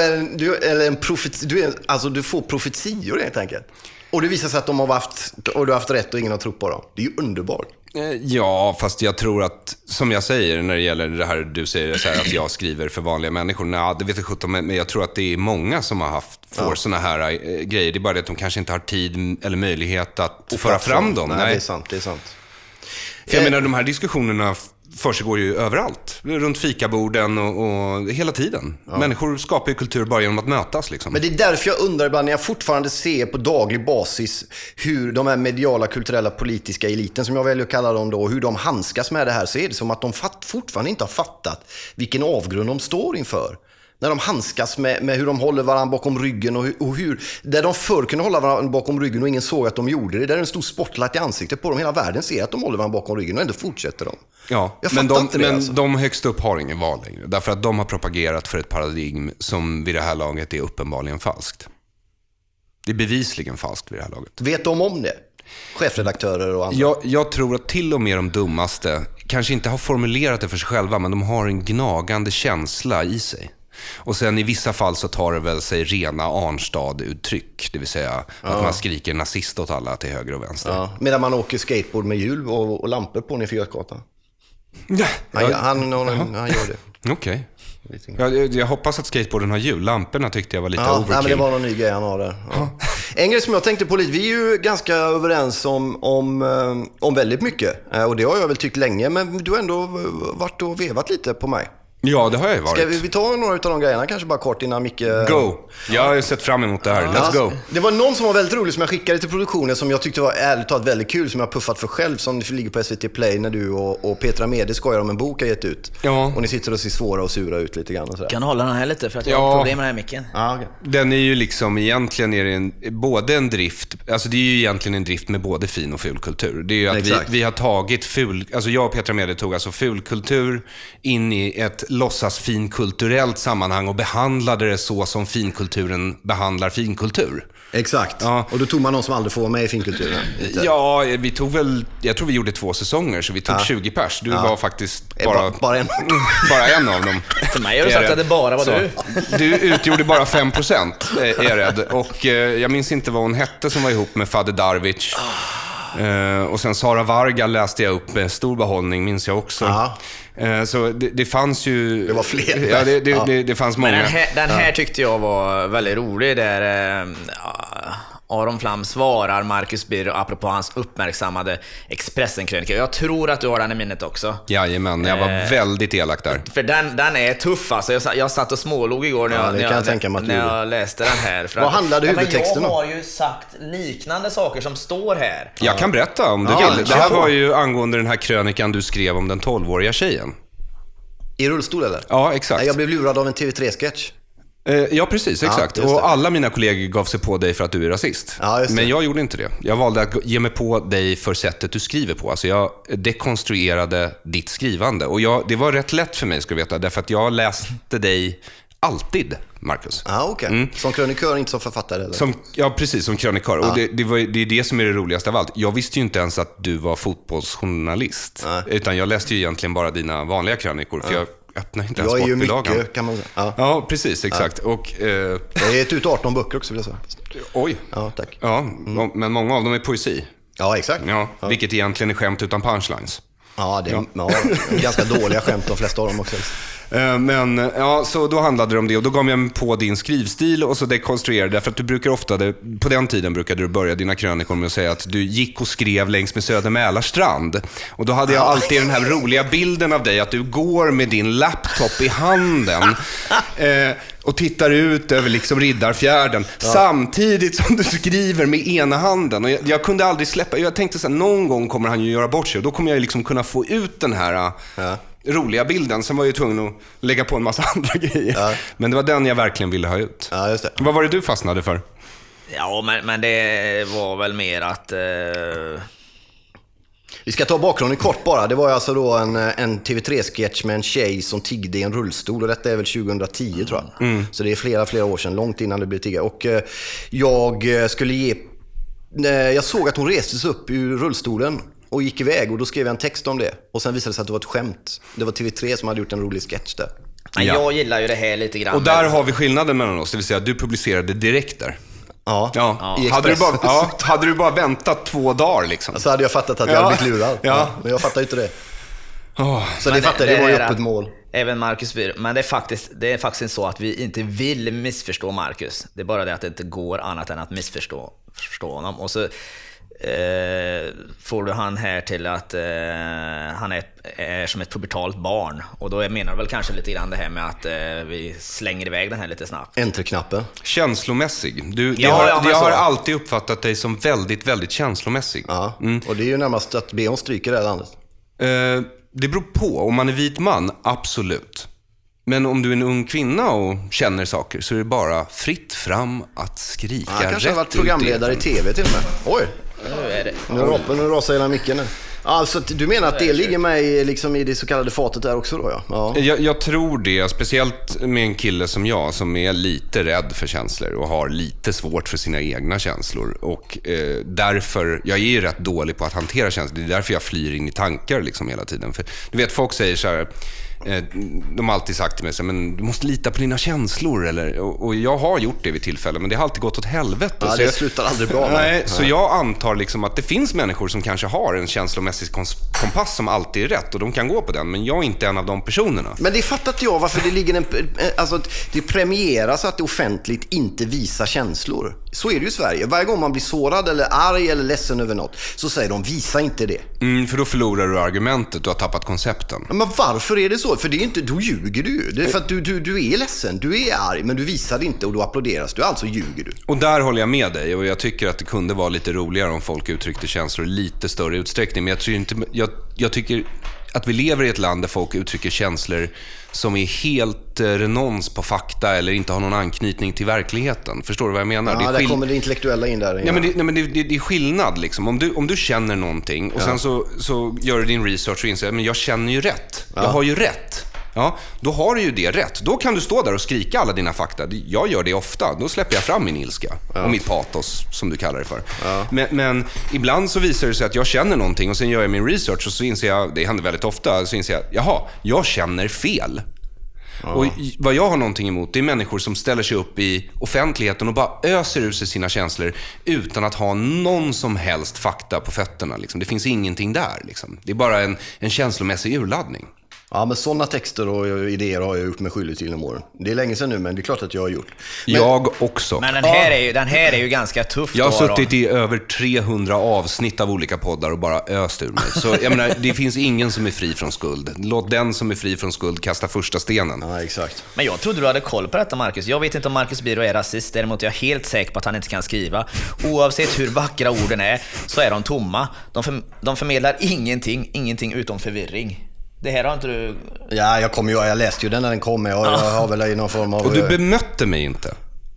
En, du, eller en profet, du, är, alltså, du får profetior helt enkelt. Och det visar sig att de har haft, och du har haft rätt och ingen har trott på dem. Det är ju underbart. Eh, Ja, fast jag tror att, som jag säger när det gäller det här du säger här, att jag skriver för vanliga människor. Nej, det vet jag sjutton, men jag tror att det är många som har haft, får såna här eh, grejer. Det är bara det att de kanske inte har tid eller möjlighet att föra fram dem. Nej, det är sant. Det är sant. För jag Eh, menar, de här diskussionerna försiggår ju överallt. Runt fikaborden och, och hela tiden. Människor skapar ju kultur bara genom att mötas. Liksom. Men det är därför jag undrar ibland när jag fortfarande ser på daglig basis hur de här mediala, kulturella, politiska eliten, som jag väljer att kalla dem då, hur de handskas med det här, så är det som att de fatt, fortfarande inte har fattat vilken avgrund de står inför. När de handskas med, med hur de håller varandra bakom ryggen och hur, och hur... Där de förr kunde hålla varandra bakom ryggen och ingen såg att de gjorde det. Där är en stor spotlight i ansiktet på dem. Hela världen ser att de håller varandra bakom ryggen och ändå fortsätter de. Ja, men, de, det, men alltså. de högst upp har ingen val längre. Därför att de har propagerat för ett paradigm som vid det här laget är uppenbarligen falskt. Det är bevisligen falskt vid det här laget. Vet de om det? Chefredaktörer och andra. Jag, jag tror att till och med de dummaste kanske inte har formulerat det för sig själva, men de har en gnagande känsla i sig. Och sen i vissa fall så tar det väl sig rena Arnstad-uttryck, det vill säga att man skriker nazist åt alla till höger och vänster. Ja, medan man åker skateboard med hjul och, och lampor på nere i Götgatan. Ja. Han, han, han, han gör det. Okej. Jag, jag, jag hoppas att skateboarden har hjul. Lamporna tyckte jag var lite Ja, nej, overkill. men det var någon ny grej han har där. Ja. En grej som jag tänkte på lite, vi är ju ganska överens om, om, eh, om väldigt mycket. Eh, Och det har jag väl tyckt länge, men du har ändå varit och vevat lite på mig. Ja, det har jag ju varit. Ska vi, vi ta några av de grejerna kanske bara kort innan Micke... Go! Jag har ju sett fram emot det här. Let's go! Det var någon som var väldigt rolig som jag skickade till produktionen som jag tyckte var ärligt talat väldigt kul, som jag har puffat för själv, som ligger på SVT Play när du och, och Petra Mede skojar om en bok jag gett ut. Ja. Och ni sitter och ser svåra och sura ut lite grann och sådär. Kan hålla den här lite för att jag Ja. har problem med den här micken. Ja, okej. Den är ju liksom, egentligen är det en, både en drift, alltså det är ju egentligen en drift med både fin och ful kultur. Det är ju att vi, vi har tagit ful, alltså jag och Petra Mede tog alltså fulkultur in i ett låtsas finkulturellt sammanhang och behandlade det så som finkulturen behandlar finkultur. Exakt. Ja. Och då tog man någon som aldrig får vara med i finkulturen. Lite. Ja, vi tog väl, jag tror vi gjorde två säsonger, så vi tog 20 pers. Du var faktiskt Eh, bara, ba- bara en. bara en av dem. För mig har du sagt att det bara var Så. du. Du utgjorde bara 5% är jag rädd. Och eh, jag minns inte vad hon hette som var ihop med Fader Darwich. Eh, och sen Sara Varga läste jag upp med stor behållning, minns jag också. Ja. Eh, så det, det fanns ju... Det var fler. Ja, det, det, Ja. det, det fanns Men många. den här, den här tyckte jag var väldigt rolig, där eh, Aron Flam svarar Marcus Birro apropå hans uppmärksammade Expressen-krönika. Jag tror att du har den i minnet också. Jajamän, jag var Eh. väldigt elak där. För den, den är tuff alltså. Jag, jag satt och smålog igår när, Ja, jag, när, jag jag, när gjorde. jag läste den här. För Vad att- handlade men huvudtexten Jag om? har ju sagt liknande saker som står här. Jag kan berätta om du Ja, vill. Det här var ju angående den här krönikan du skrev om den 12-åriga tjejen. I rullstol eller? Ja, exakt. Jag blev lurad av en TV3-sketch. Eh, Ja, precis. Exakt. det. och alla mina kollegor gav sig på dig för att du är rasist. Ja. Men jag gjorde inte det. Jag valde att ge mig på dig för sättet du skriver på. Alltså jag dekonstruerade ditt skrivande. Och jag, det var rätt lätt för mig, ska du veta. Därför att jag läste dig alltid, Marcus. Ja, okej. Som krönikör, inte som författare eller? Som, ja, precis. Som krönikör. Och det, det, var, det är det som är det roligaste av allt. Jag visste ju inte ens att du var fotbollsjournalist. Nej. Utan jag läste ju egentligen bara dina vanliga krönikor. För jag öppnade inte ens Jag är ju sportbilagan. mycket, kan man säga. Ja. Ja, precis. Exakt. Och, eh, Jag har gett ut 18 böcker också, vill jag säga. oj. Ja, tack. Ja, men många av dem är poesi. Ja, exakt. Ja, Vilket egentligen är skämt utan punchlines. Ja, det är ja. ganska dåliga skämt de flesta av dem också. Eh, Men ja, så då handlade det om det och då gav jag mig på din skrivstil och så dekonstruerade därför att du brukar ofta, på den tiden brukade du börja dina krönikor med att säga att du gick och skrev längs med Söder Mälarstrand. Och då hade jag alltid den här roliga bilden av dig att du går med din laptop i handen eh, och tittar ut över liksom Riddarfjärden samtidigt som du skriver med ena handen. Och jag, jag kunde aldrig släppa, jag tänkte så här, någon gång kommer han ju göra bort sig och då kommer jag liksom kunna få ut den här Ja. Roliga bilden. Sen var jag ju tvungen att lägga på en massa andra grejer. Ja. Men det var den jag verkligen ville ha ut. Ja, just det. Vad var det du fastnade för? Ja, men, men det var väl mer att... Eh... Vi ska ta bakgrunden kort bara. Det var alltså då en, en TV3-sketch med en tjej som tiggde i en rullstol och detta är väl 2010 tror jag. Mm. Så det är flera, flera år sedan, långt innan det blev tiggare. Och eh, jag eh, skulle ge... Jag såg att hon reste sig upp ur rullstolen och gick iväg och då skrev jag en text om det. Och sen visade det sig att det var ett skämt. Det var TV3 som hade gjort en rolig sketch där. Ja. jag gillar ju det här lite grann. Och där har vi skillnaden mellan oss, det vill säga du publicerade direkt där. Ja, Ja. i Hade, du bara, ja, hade du bara väntat två dagar liksom? Så hade jag fattat att jag Ja. hade blivit lurad. Ja. Men jag fattar ju inte det. Åh. Så det Men fattar jag, det var ju öppet att mål. Även Marcus Byrå. Men det är, faktiskt, det är faktiskt inte så att vi inte vill missförstå Marcus. Det är bara det att det inte går annat än att missförstå förstå honom. Och så eh, får du han här till att eh, han är, är som ett pubertalt barn. Och då menar du väl kanske lite grann det här med att eh, vi slänger iväg den här lite snabbt. Enter-knappen. Känslomässig. Du, Ja, har, ja, jag har alltid uppfattat dig som väldigt, väldigt känslomässig. Ja. Och det är ju närmast att be om stryk i det här landet. Eh, det beror på. Om man är vit man, absolut. Men om du är en ung kvinna och känner saker så är det bara fritt fram att skrika Han kanske har rätt varit programledare i. TV till och med. Oj, Nu är det. nu, rapar, nu rasar hela micken. nu. Alltså, du menar att det ligger med i, liksom, i det så kallade fatet där också då ja? ja. Jag, jag tror det, speciellt med en kille som jag som är lite rädd för känslor och har lite svårt för sina egna känslor. Och eh, därför, jag är ju rätt dålig på att hantera känslor. Det är därför jag flyr in i tankar liksom hela tiden. För, du vet, folk säger så här, de har alltid sagt till mig så men du måste lita på dina känslor. Eller, och, jag har gjort det vid tillfällen, men det har alltid gått åt helvete. Ja, Så det jag- slutar aldrig bra Nej, så jag antar liksom att det finns människor som kanske har en känslomässig kompass som alltid är rätt och de kan gå på den. Men jag är inte en av de personerna. Men det fattar inte jag varför det ligger en... Alltså, att det premieras att det offentligt inte visar känslor. Så är det ju i Sverige. Varje gång man blir sårad eller arg eller ledsen över något så säger de visa inte det. Mm, för då förlorar du argumentet, du har tappat koncepten. Men varför är det så? För det är inte, då ljuger du ju. Det är för att du, du, du är ledsen, du är arg, men du visar det inte och då applåderas du. Alltså ljuger du. Och där håller jag med dig och jag tycker att det kunde vara lite roligare om folk uttryckte känslor i lite större utsträckning. Men jag, tror inte, jag, jag tycker att vi lever i ett land där folk uttrycker känslor som är helt eh, renons på fakta eller inte har någon anknytning till verkligheten. Förstår du vad jag menar? Ja, är där kommer det intellektuella in där. Nej, men, det, nej, men det, det, det är skillnad. Liksom. Om, du, om du känner någonting och sen så, så gör du din research och inser att jag känner ju rätt. Jag har ju rätt. Ja, då har du ju det rätt. Då kan du stå där och skrika alla dina fakta. Jag gör det ofta. Då släpper jag fram min ilska. Och mitt patos, som du kallar det för. Men, men ibland så visar det sig att jag känner någonting och sen gör jag min research och så inser jag, det händer väldigt ofta, så inser jag, jaha, jag känner fel. Och i- vad jag har någonting emot, det är människor som ställer sig upp i offentligheten och bara öser ur sig sina känslor utan att ha någon som helst fakta på fötterna. Liksom. Det finns ingenting där. Liksom. Det är bara en, en känslomässig urladdning. Ja, men sådana texter och idéer har jag gjort mig skyldig till genom åren. Det är länge sedan nu, men det är klart att jag har gjort. Men, Jag också. Men den här, är ju, den här är ju ganska tuff. jag har då, då. suttit i över 300 avsnitt av olika poddar och bara öst ur mig. Så jag menar, det finns ingen som är fri från skuld. Låt den som är fri från skuld kasta första stenen. Ja, exakt. Men jag trodde du hade koll på detta Marcus. Jag vet inte om Marcus Biro är rasist, däremot är jag helt säker på att han inte kan skriva. Oavsett hur vackra orden är, så är de tomma. De, för, de förmedlar ingenting, ingenting utom förvirring. Det här har inte du... Ja, jag, kom ju, jag läste ju den när den kom. Jag, jag har väl i någon form av... Och du bemötte mig inte.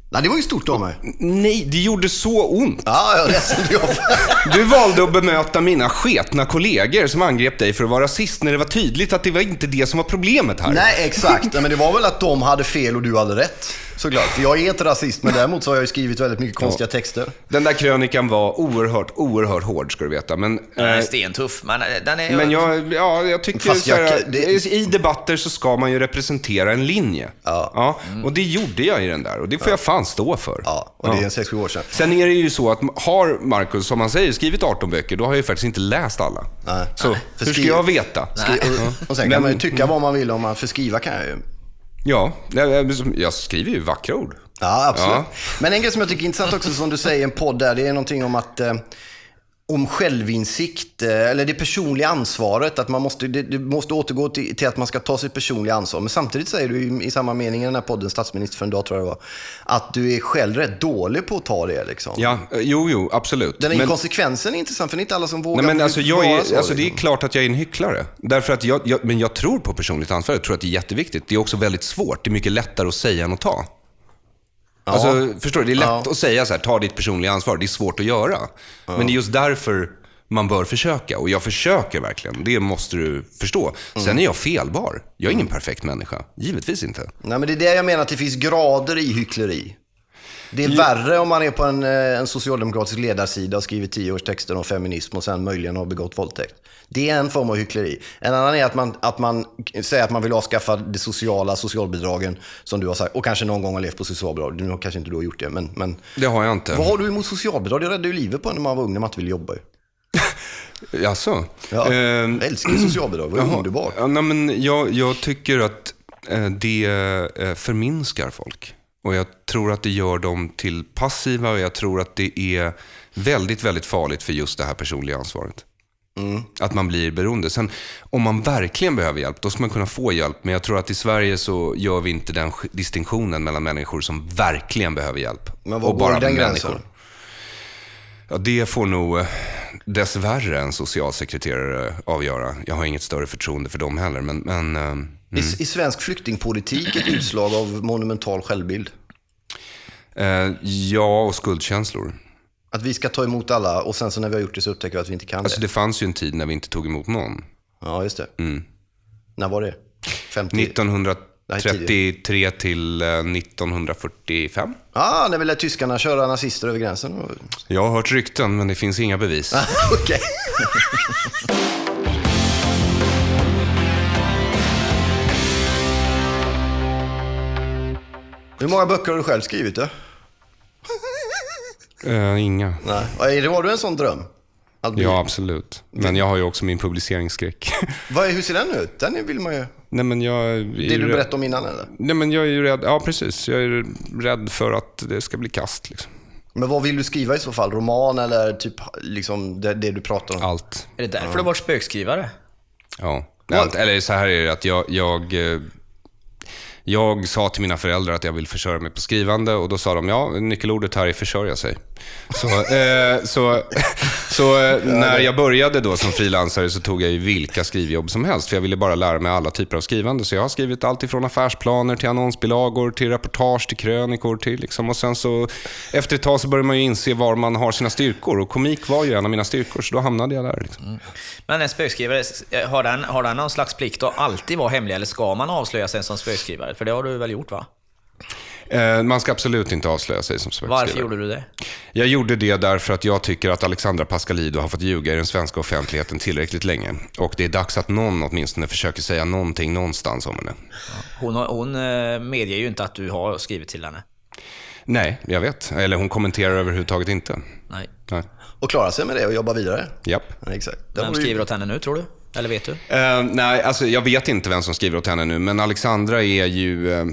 Nej, det var ju stort av mig. Nej, det gjorde så ont. Ja, jag ledsen. Du valde att bemöta mina sketna kollegor som angrep dig för att vara rasist när det var tydligt att det var inte det som var problemet här. Nej, exakt. Men det var väl att de hade fel och du hade rätt. Såklart. För jag är inte rasist, men däremot så har jag ju skrivit väldigt mycket konstiga texter. Den där krönikan var oerhört, oerhört hård ska du veta. Men, Den är eh, stentuff, men eh, den är... men jag, ja, jag tycker Fast så här, jag- det- i debatter så ska man ju representera en linje. Ja. Och det gjorde jag i den där och det får jag fan stå för. Ja, och det är en 6-7 år sedan. Sen är det ju så att har Marcus, som han säger, skrivit 18 böcker, då har jag ju faktiskt inte läst alla. Nej. Så Nej. Hur ska jag veta? Skri- och, och sen kan Men- man ju tycka vad man vill om man, för skriva kan jag ju. Ja, jag, skriver ju vackra ord. Ja, absolut. Ja. Men en grej som jag tycker är intressant också, som du säger i en podd där, det är någonting om att eh, om självinsikt, eh, eller det personliga ansvaret, att man måste, det, måste återgå till, till att man ska ta sitt personliga ansvar. Men samtidigt säger du i, samma mening i den här podden, statsminister för en dag tror jag det var, att du är själv rätt dålig på att ta det. Liksom. Ja, eh, jo, jo, absolut. Den Men- inkonsekvensen är intressant, för det är inte alla som vågar Nej, men alltså, jag är, så, alltså, det är liksom. klart att jag är en hycklare. Därför att jag, jag, men jag tror på personligt ansvar. Jag tror att det är jätteviktigt. Det är också väldigt svårt. Det är mycket lättare att säga än att ta. Alltså, förstår du? Det är lätt Ja. att säga så här, ta ditt personliga ansvar. Det är svårt att göra. Men det är just därför man bör försöka. Och jag försöker verkligen. Det måste du förstå. Sen är jag felbar. Jag är ingen perfekt människa. Givetvis inte. Nej, men det är det jag menar, att det finns grader i hyckleri. Det är värre om man är på en, eh, en socialdemokratisk ledarsida och skriver tio års texter om feminism och sen möjligen har begått våldtäkt. Det är en form av hyckleri. En annan är att man, att man säger att man vill avskaffa det sociala, socialbidragen, som du har sagt, och kanske någon gång har levt på socialbidrag. Nu har kanske inte du har gjort det, men, men Det har jag inte. vad har du emot socialbidrag? Det räddade ju livet på en när man var ung, när man inte ville jobba. Jaså? Ja, Ehm, jag älskar ju socialbidrag, det var underbart. Ja, nej, men jag, jag tycker att eh, det eh, förminskar folk. Och jag tror att det gör dem till passiva och jag tror att det är väldigt, väldigt farligt för just det här personliga ansvaret. Att man blir beroende. Sen om man verkligen behöver hjälp, då ska man kunna få hjälp. Men jag tror att i Sverige så gör vi inte den distinktionen mellan människor som verkligen behöver hjälp. Men vad går den gränsen? Ja, det får nog eh, dessvärre en socialsekreterare avgöra. Jag har inget större förtroende för dem heller. Men, men eh, I, I svensk flyktingpolitik ett utslag av monumental självbild. eh, ja, och skuldkänslor. Att vi ska ta emot alla och sen så när vi har gjort det så upptäcker vi att vi inte kan Alltså det. det fanns ju en tid när vi inte tog emot någon. Ja, just det. Mm. När var det? 50? 1933 till eh, 1945. Ah, när vi lät tyskarna köra nazister över gränsen. Jag har hört rykten, men det finns inga bevis. Okej. Hur många böcker har du själv skrivit? Då? Eh, inga. Nej. Har du en sån dröm? Bli- Ja, absolut. Men jag har ju också min publiceringsskräck. Vad är, hur ser den ut? Den vill man ju... Nej, men jag... är Det du berättade om innan eller? Nej, men jag är ju rädd. Ja, precis. Jag är rädd för att det ska bli kast. Liksom. Men vad vill du skriva i så fall? Roman eller typ liksom det, det du pratar om? Allt. Är det därför du har varit spökskrivare? Ja. Nej, eller så här är det att jag, jag, eh, jag sa till mina föräldrar att jag vill försörja mig på skrivande och då sa de ja, nyckelordet här är försörja sig. Så, eh, så, så eh, när jag började då som frilansare så tog jag ju vilka skrivjobb som helst för jag ville bara lära mig alla typer av skrivande. Så jag har skrivit allt ifrån affärsplaner till annonsbilagor, till reportage, till krönikor. Till liksom. Och sen så efter ett tag så började man ju inse var man har sina styrkor och komik var ju en av mina styrkor så då hamnade jag där. Liksom. Men en spökskrivare, har den, har den någon slags plikt att alltid vara hemlig eller ska man avslöja sig som spökskrivare? För det har du väl gjort va? Eh, man ska absolut inte avslöja sig som spökskrivare. Varför gjorde du det? Jag gjorde det därför att jag tycker att Alexandra Pascalidou har fått ljuga i den svenska offentligheten tillräckligt länge. Och det är dags att någon åtminstone försöker säga någonting någonstans om henne. Hon, har- hon eh, medger ju inte att du har skrivit till henne. Nej, jag vet. Eller hon kommenterar överhuvudtaget inte. Nej. Nej. Och klara sig med det och jobba vidare? Japp. Ja, exakt. Det Vem ju- skriver åt henne nu tror du? Eller vet du? Eh, nej, alltså jag vet inte vem som skriver åt henne nu, men Alexandra är ju eh,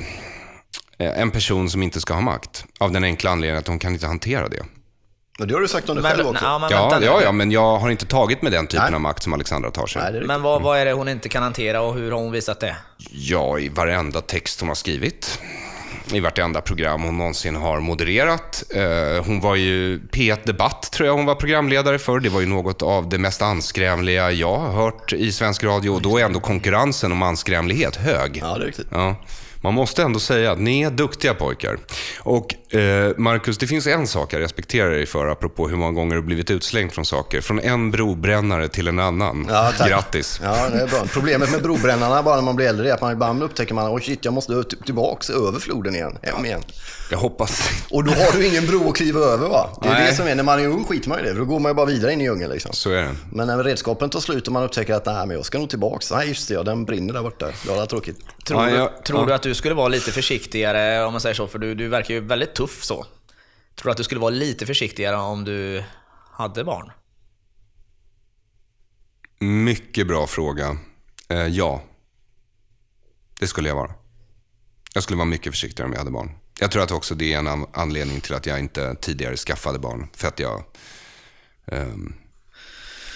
en person som inte ska ha makt. Av den enkla anledningen att hon kan inte hantera det. Men det har du sagt om dig själv också. ja, men, Ja, ja, ja, men jag har inte tagit med den typen Nej. av makt som Alexandra tar sig. Nej, men vad, vad är det hon inte kan hantera och hur har hon visat det? Ja, i varenda text hon har skrivit. I vartenda program hon någonsin har modererat. Eh, hon var ju P1 Debatt, tror jag hon var programledare för. Det var ju något av det mest anskrämliga jag har hört i svensk radio. Och då är ändå konkurrensen om anskrämlighet hög. Ja, det är riktigt. Ja, man måste ändå säga att ni är duktiga pojkar. Och eh, Marcus, det finns en sak jag respekterar dig för, apropå hur många gånger du blivit utslängd från saker. Från en brobrännare till en annan. Ja, tack. Grattis. Ja, det är bra. Problemet med brobrännarna bara när man blir äldre är att man ibland upptäcker man, oj shit, jag måste tillbaks över floden igen, hem igen. Jag hoppas. Och då har du ingen bro att kliva över va? Det är Nej. det som är, när man är ung skiter man i det, då går man ju bara vidare in i djungeln liksom. Så är det. Men när redskapen tar slut och man upptäcker att nej, men jag ska nog tillbaks. Nej, just det, ja, den brinner där borta. Det var tråkigt. Tror, Ja, du, jag- tror ja. du att du skulle vara lite försiktigare om man säger så? För du, du verkar ju väldigt tuff så. Tror du att du skulle vara lite försiktigare om du hade barn? Mycket bra fråga. Eh, ja. Det skulle jag vara. Jag skulle vara mycket försiktigare om jag hade barn. Jag tror att också det är en anledning till att jag inte tidigare skaffade barn. För att jag ehm,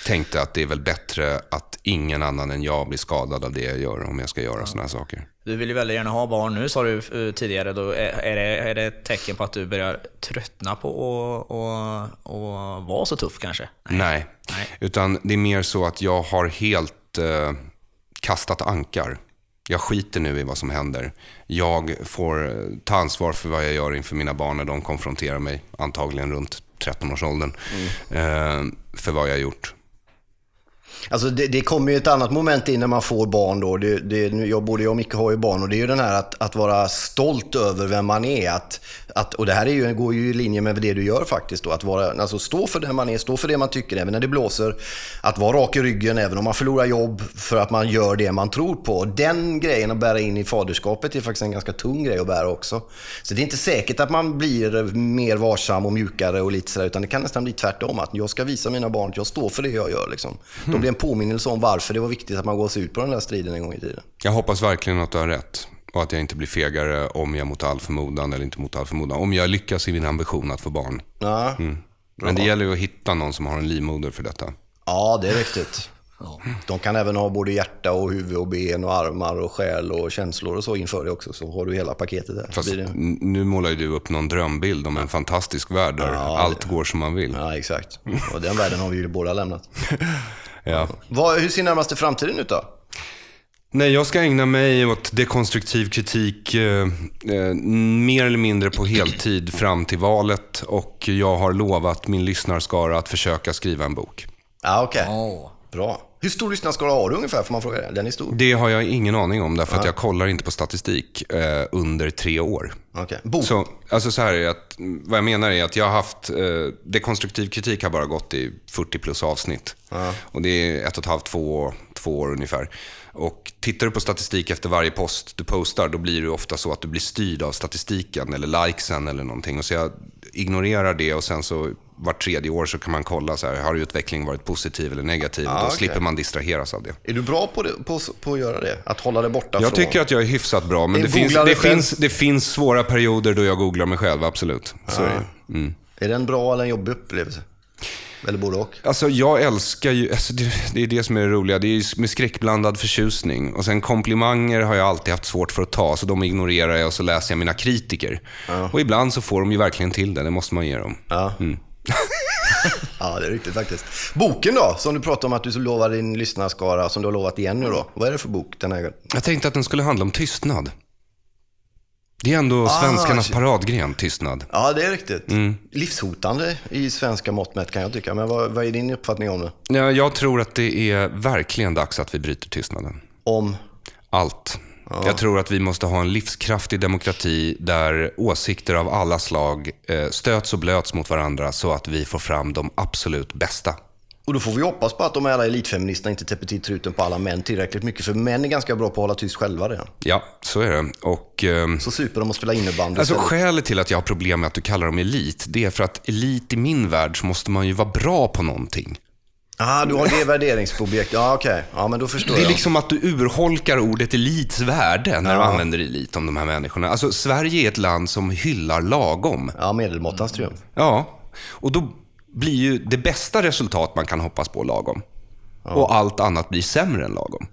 tänkte att det är väl bättre att ingen annan än jag blir skadad av det jag gör om jag ska göra sådana här saker. Du vill ju väldigt gärna ha barn nu sa du eh, tidigare. Då är, är, det, är det ett tecken på att du börjar tröttna på att och, och vara så tuff kanske? Nej. Nej. Utan det är mer så att jag har helt eh, kastat ankar. Jag skiter nu i vad som händer. Jag får eh, ta ansvar för vad jag gör inför mina barn när de konfronterar mig, antagligen runt 13-årsåldern, mm. för vad jag har gjort. Alltså det, det kommer ju ett annat moment in när man får barn då. Det, det, jag, både jag och Micke har ju barn och det är ju den här att, att vara stolt över vem man är. Att, att, och det här är ju, går ju i linje med det du gör faktiskt. Då, att vara, alltså stå för det man är, stå för det man tycker även när det blåser. Att vara rak i ryggen även om man förlorar jobb för att man gör det man tror på. Den grejen att bära in i faderskapet är faktiskt en ganska tung grej att bära också. Så det är inte säkert att man blir mer varsam och mjukare och lite sådär. Utan det kan nästan bli tvärtom. Att jag ska visa mina barn att jag står för det jag gör. Liksom. De blir en påminnelse om varför det var viktigt att man går sig ut på den där striden en gång i tiden. Jag hoppas verkligen att du har rätt och att jag inte blir fegare om jag mot all förmodan, eller inte mot all förmodan, om jag lyckas i min ambition att få barn. Ja, mm. Men det gäller ju att hitta någon som har en livmoder för detta. Ja, det är riktigt. De kan även ha både hjärta och huvud och ben och armar och själ och känslor och så inför det också. Så har du hela paketet där. Fast nu målar ju du upp någon drömbild om en fantastisk värld där ja, allt det... går som man vill. Ja, exakt. Och den världen har vi ju båda lämnat. ja. Vad, hur ser närmaste framtiden ut då? Nej, jag ska ägna mig åt dekonstruktiv kritik eh, eh, mer eller mindre på heltid fram till valet. Och jag har lovat min lyssnarskara att försöka skriva en bok. Ja, okej. Okay. Oh. Bra. Hur stor lyssnarskara har du ungefär? Får man fråga det? Den är stor? Det har jag ingen aning om, därför att jag kollar inte på statistik eh, under tre år. Okay. Bok? Så, alltså så här är att, vad jag menar är att jag har haft, eh, dekonstruktiv kritik har bara gått i 40 plus avsnitt. Och det är ett och ett halvt, två, två år ungefär. Och tittar du på statistik efter varje post du postar, då blir det ofta så att du blir styrd av statistiken eller likesen eller någonting. Och så jag ignorerar det och sen så vart tredje år så kan man kolla så här, har utvecklingen varit positiv eller negativ? Ah, då okay. slipper man distraheras av det. Är du bra på, det, på, på att göra det? Att hålla det borta Jag från... tycker att jag är hyfsat bra, men det finns, det, finns, det finns svåra perioder då jag googlar mig själv, absolut. Så ah. är, det. Mm. är det en bra eller en jobbig upplevelse? Eller både och? Alltså jag älskar ju, alltså det, det, är det som är det roliga. Det är med skräckblandad förtjusning. Och sen komplimanger har jag alltid haft svårt för att ta, så de ignorerar jag och så läser jag mina kritiker. Ja. Och ibland så får de ju verkligen till det, det måste man ge dem. Ja. Mm. ja, det är riktigt faktiskt. Boken då, som du pratade om att du lovar din lyssnarskara, som du har lovat igen nu då. Vad är det för bok den här gången? Jag tänkte att den skulle handla om tystnad. Det är ändå ah, svenskarnas paradgren, tystnad. Ja, det är riktigt. Mm. Livshotande i svenska mått mätt kan jag tycka. Men vad, vad är din uppfattning om det? Ja, jag tror att det är verkligen dags att vi bryter tystnaden. Om? Allt. Ja. Jag tror att vi måste ha en livskraftig demokrati där åsikter av alla slag eh, stöts och blöts mot varandra så att vi får fram de absolut bästa. Och då får vi hoppas på att de alla elitfeministerna inte täpper till truten på alla män tillräckligt mycket. För män är ganska bra på att hålla tyst själva redan. Ja, så är det. Och, eh, så super de och spelar innebandy Alltså skälet till att jag har problem med att du kallar dem elit, det är för att elit i min värld så måste man ju vara bra på någonting. Ah, du har det värderingsobjekt. Ja, okej. Okay. Ja, men då förstår jag. Det är liksom att du urholkar ordet elits värde när ja. du använder elit om de här människorna. Alltså, Sverige är ett land som hyllar lagom. Ja, medelmåttans triumf. Ja, och då blir ju det bästa resultat man kan hoppas på lagom. Ja. Och allt annat blir sämre än lagom.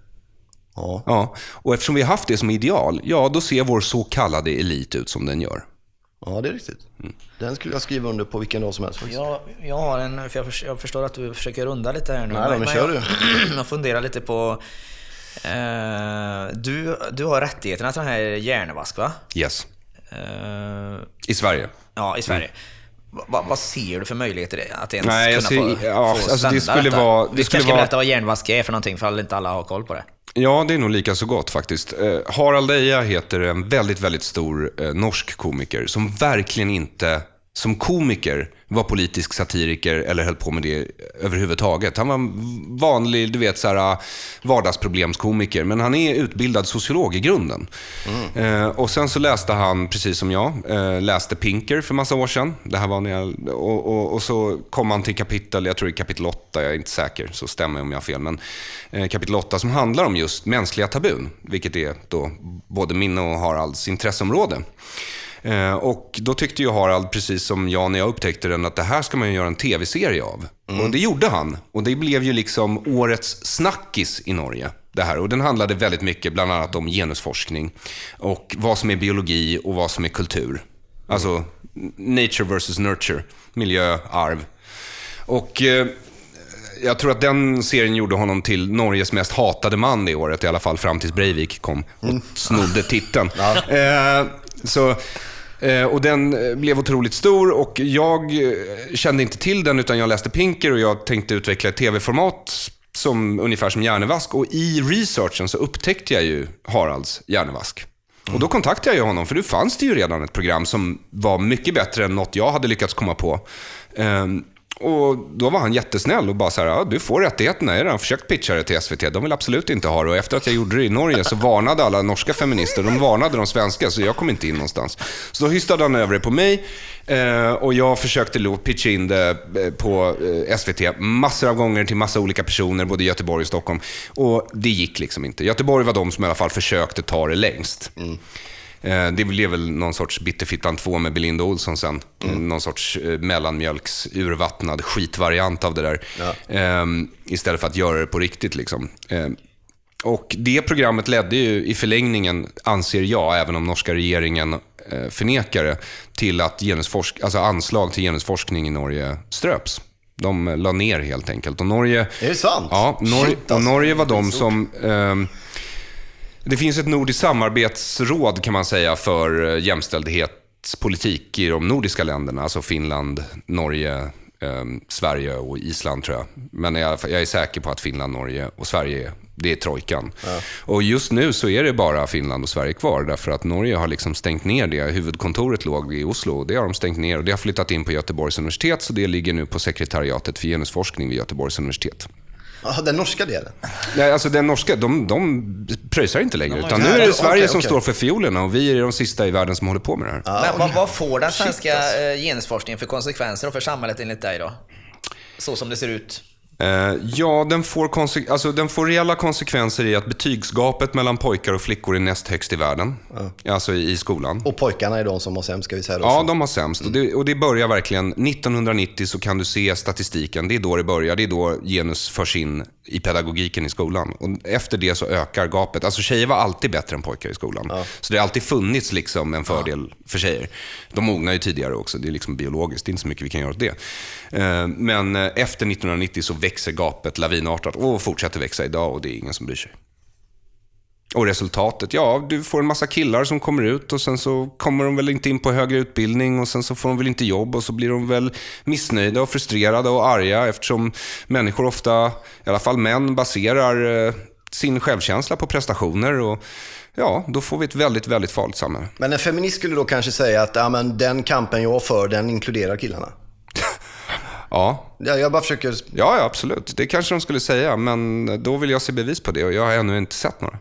Ja. ja. Och eftersom vi har haft det som ideal, ja, då ser vår så kallade elit ut som den gör. Ja, det är riktigt. Mm. Den skulle jag skriva under på vilken dag som helst. Jag, jag har en, för jag, jag, förstår att du försöker runda lite här nu. Nej, men, men kör jag, du. jag funderar lite på... Eh, du, du har rättigheterna till den här Järnevask, va? Yes. Eh, I Sverige. Ja, i Sverige. Mm. Vad, vad, ser du för möjligheter att ens Nej, kunna ser, få, ja, få alltså det skulle detta? Vara, det Vi skulle kanske berätta vad järnvask är för någonting, för inte alla har koll på det. Ja, det är nog lika så gott faktiskt. Eh, Harald Eja heter en väldigt, väldigt stor eh, norsk komiker som verkligen inte, som komiker, var politisk satiriker eller höll på med det överhuvudtaget. Han var vanlig, du vet, så här, äh, vardagsproblemskomiker. Men han är utbildad sociolog i grunden. Mm. Eh, och sen så läste han, precis som jag, eh, läste Pinker för massa år sedan. Det här var när jag, och, och, och, så kom han till kapitel, jag tror det är kapitel 8, jag är inte säker, så stämmer om jag har fel. Men eh, kapitel 8 som handlar om just mänskliga tabun. Vilket är då både min och Haralds intresseområde. Eh, och då tyckte ju Harald, precis som jag när jag upptäckte den, att det här ska man ju göra en tv-serie av. Mm. Och det gjorde han. Och det blev ju liksom årets snackis i Norge. Det här. Och den handlade väldigt mycket, bland annat om genusforskning. Och vad som är biologi och vad som är kultur. Alltså, nature versus nurture. Miljö, arv. Och... Eh, jag tror att den serien gjorde honom till Norges mest hatade man det året, i alla fall fram tills Breivik kom och Mm. snodde titeln. Eh, så, Eh, och den eh, blev otroligt stor och jag eh, kände inte till den utan jag läste Pinker och jag tänkte utveckla ett tv-format som, ungefär som Hjärnevask. Och i researchen så upptäckte jag ju Haralds Hjärnevask. Och då kontaktade jag ju honom, för då fanns det ju redan ett program som var mycket bättre än något jag hade lyckats komma på. Ehm, och då var han jättesnäll och bara så här, ja, du får rättigheterna. Jag har redan försökt pitcha det till SVT. De vill absolut inte ha det. Och efter att jag gjorde det i Norge så varnade alla norska feminister. De varnade de svenska, så jag kom inte in någonstans. Så då hystade han över det på mig. Eh, och jag försökte pitcha in det eh, på eh, SVT massor av gånger till massa olika personer, både i Göteborg och Stockholm. Och det gick liksom inte. Göteborg var de som i alla fall försökte ta det längst. Mm. Det blev väl någon sorts Bitterfittan 2 med Belinda Olsson sen. Någon sorts eh, mellanmjölks, urvattnad skitvariant av det där. Ehm, istället för att göra det på riktigt. Liksom. Ehm, och det programmet ledde ju i förlängningen, anser jag, även om norska regeringen eh, förnekar det, till att genusforsk alltså anslag till genusforskning i Norge ströps. De eh, la ner helt enkelt. Och Norge, Är det sant? Ja, Norge, Shit, och alltså. Norge var de som... ehm, det finns ett nordiskt samarbetsråd kan man säga för eh, jämställdhetspolitik i de nordiska länderna. Alltså Finland, Norge, ehm, Sverige och Island tror jag. Men jag, jag är säker på att Finland, Norge och Sverige, det är trojkan. Och just nu så är det bara Finland och Sverige kvar. Därför att Norge har liksom stängt ner det. Huvudkontoret låg i Oslo. Det har de stängt ner och det har flyttat in på Göteborgs universitet. Så det ligger nu på sekretariatet för genusforskning vid Göteborgs universitet. Ja, den norska delen. Nej, alltså den norska, de, de pröjsar inte längre. Utan nu är det Sverige som okej. står för fiolerna och vi är de sista i världen som håller på med det här. Men vad, vad får den svenska eh, genusforskningen för konsekvenser då för samhället enligt dig då? Så som det ser ut. Eh, ja, den får, konse- alltså, den får reella konsekvenser i att betygsgapet mellan pojkar och flickor är näst högst i världen. Alltså i, i skolan. Och pojkarna är de som har sämst, ska vi säga då. Ja, de har sämst. Och, det, och det börjar verkligen, 1990 så kan du se statistiken, det är då det börjar. Det är då genus förs in i pedagogiken i skolan. Och efter det så ökar gapet. Alltså tjejer var alltid bättre än pojkar i skolan. Så det har alltid funnits liksom en fördel för tjejer. De mognar ju tidigare också, det är liksom biologiskt, det är inte så mycket vi kan göra åt det. Eh, Men eh, efter 1990 så växer växer gapet lavinartat och fortsätter växa idag och det är ingen som bryr sig. Och resultatet, ja, du får en massa killar som kommer ut och sen så kommer de väl inte in på högre utbildning och sen så får de väl inte jobb och så blir de väl missnöjda och frustrerade och arga eftersom människor ofta, i alla fall män, baserar eh, sin självkänsla på prestationer och ja, då får vi ett väldigt, väldigt farligt samhälle. Men en feminist skulle då kanske säga att ja, men den kampen jag för, den inkluderar killarna. Ja, Ja, jag bara försöker... ja, ja, absolut. Det kanske de skulle säga, men då vill jag se bevis på det och jag har ännu inte sett några.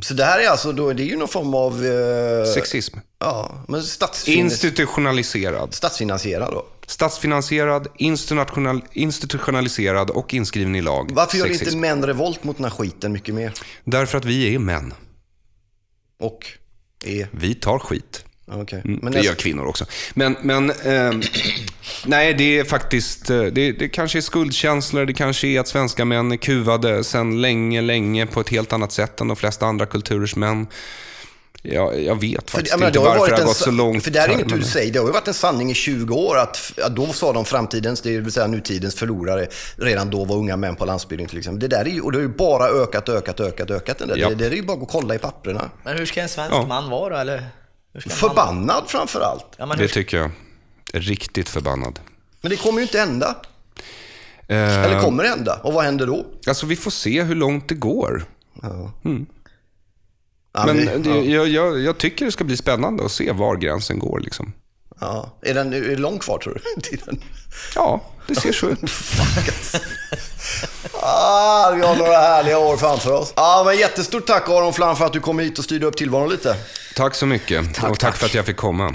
Så det här är alltså, då, det är ju någon form av... Eh, Sexism. Ja, men statsfin... Institutionaliserad. statsfinansierad då. Statsfinansierad, institutional, institutionaliserad och inskriven i lag. Varför gör Sexism. inte män revolt mot den här skiten mycket mer? Därför att vi är män. Och är... Vi tar skit. Okej. Mm, Men det nästa- gör kvinnor också. Men, men ehm, nej, det är faktiskt, eh, det, det kanske är skuldkänslor, det kanske är att svenska män är kuvade sedan länge, länge på ett helt annat sätt än de flesta andra kulturers män. Jag, jag vet För, faktiskt jag menar, inte det har varför varit det har gått så långt. För det här är inget du säger. Det har ju varit en sanning i 20 år att, att då sa de framtidens, det vill säga nutidens förlorare, redan då var unga män på landsbygden till exempel. Det där är ju, och det har ju bara ökat, ökat, ökat, ökat. Den där. Ja. Det, det är ju bara att gå och kolla i papperna. Men hur ska en svensk Ja. man vara då? Eller? En man... Förbannad framför allt. Ja, men Det hur... tycker jag. Riktigt förbannad. Men det kommer ju inte hända. Eh, Eller kommer det hända? Och vad händer då? Alltså vi får se hur långt det går. Ja, Men vi- det, ja, jag, jag, jag tycker det ska bli spännande att se var gränsen går. Liksom. ja. Är, den, är det långt kvar tror du? Ja, det ser så ut. Ah, vi har några härliga år framför oss. Ja, men jättestort tack Aron Flam för att du kom hit och styrde upp tillvaron lite. Tack så mycket. och tack, tack. för att jag fick komma.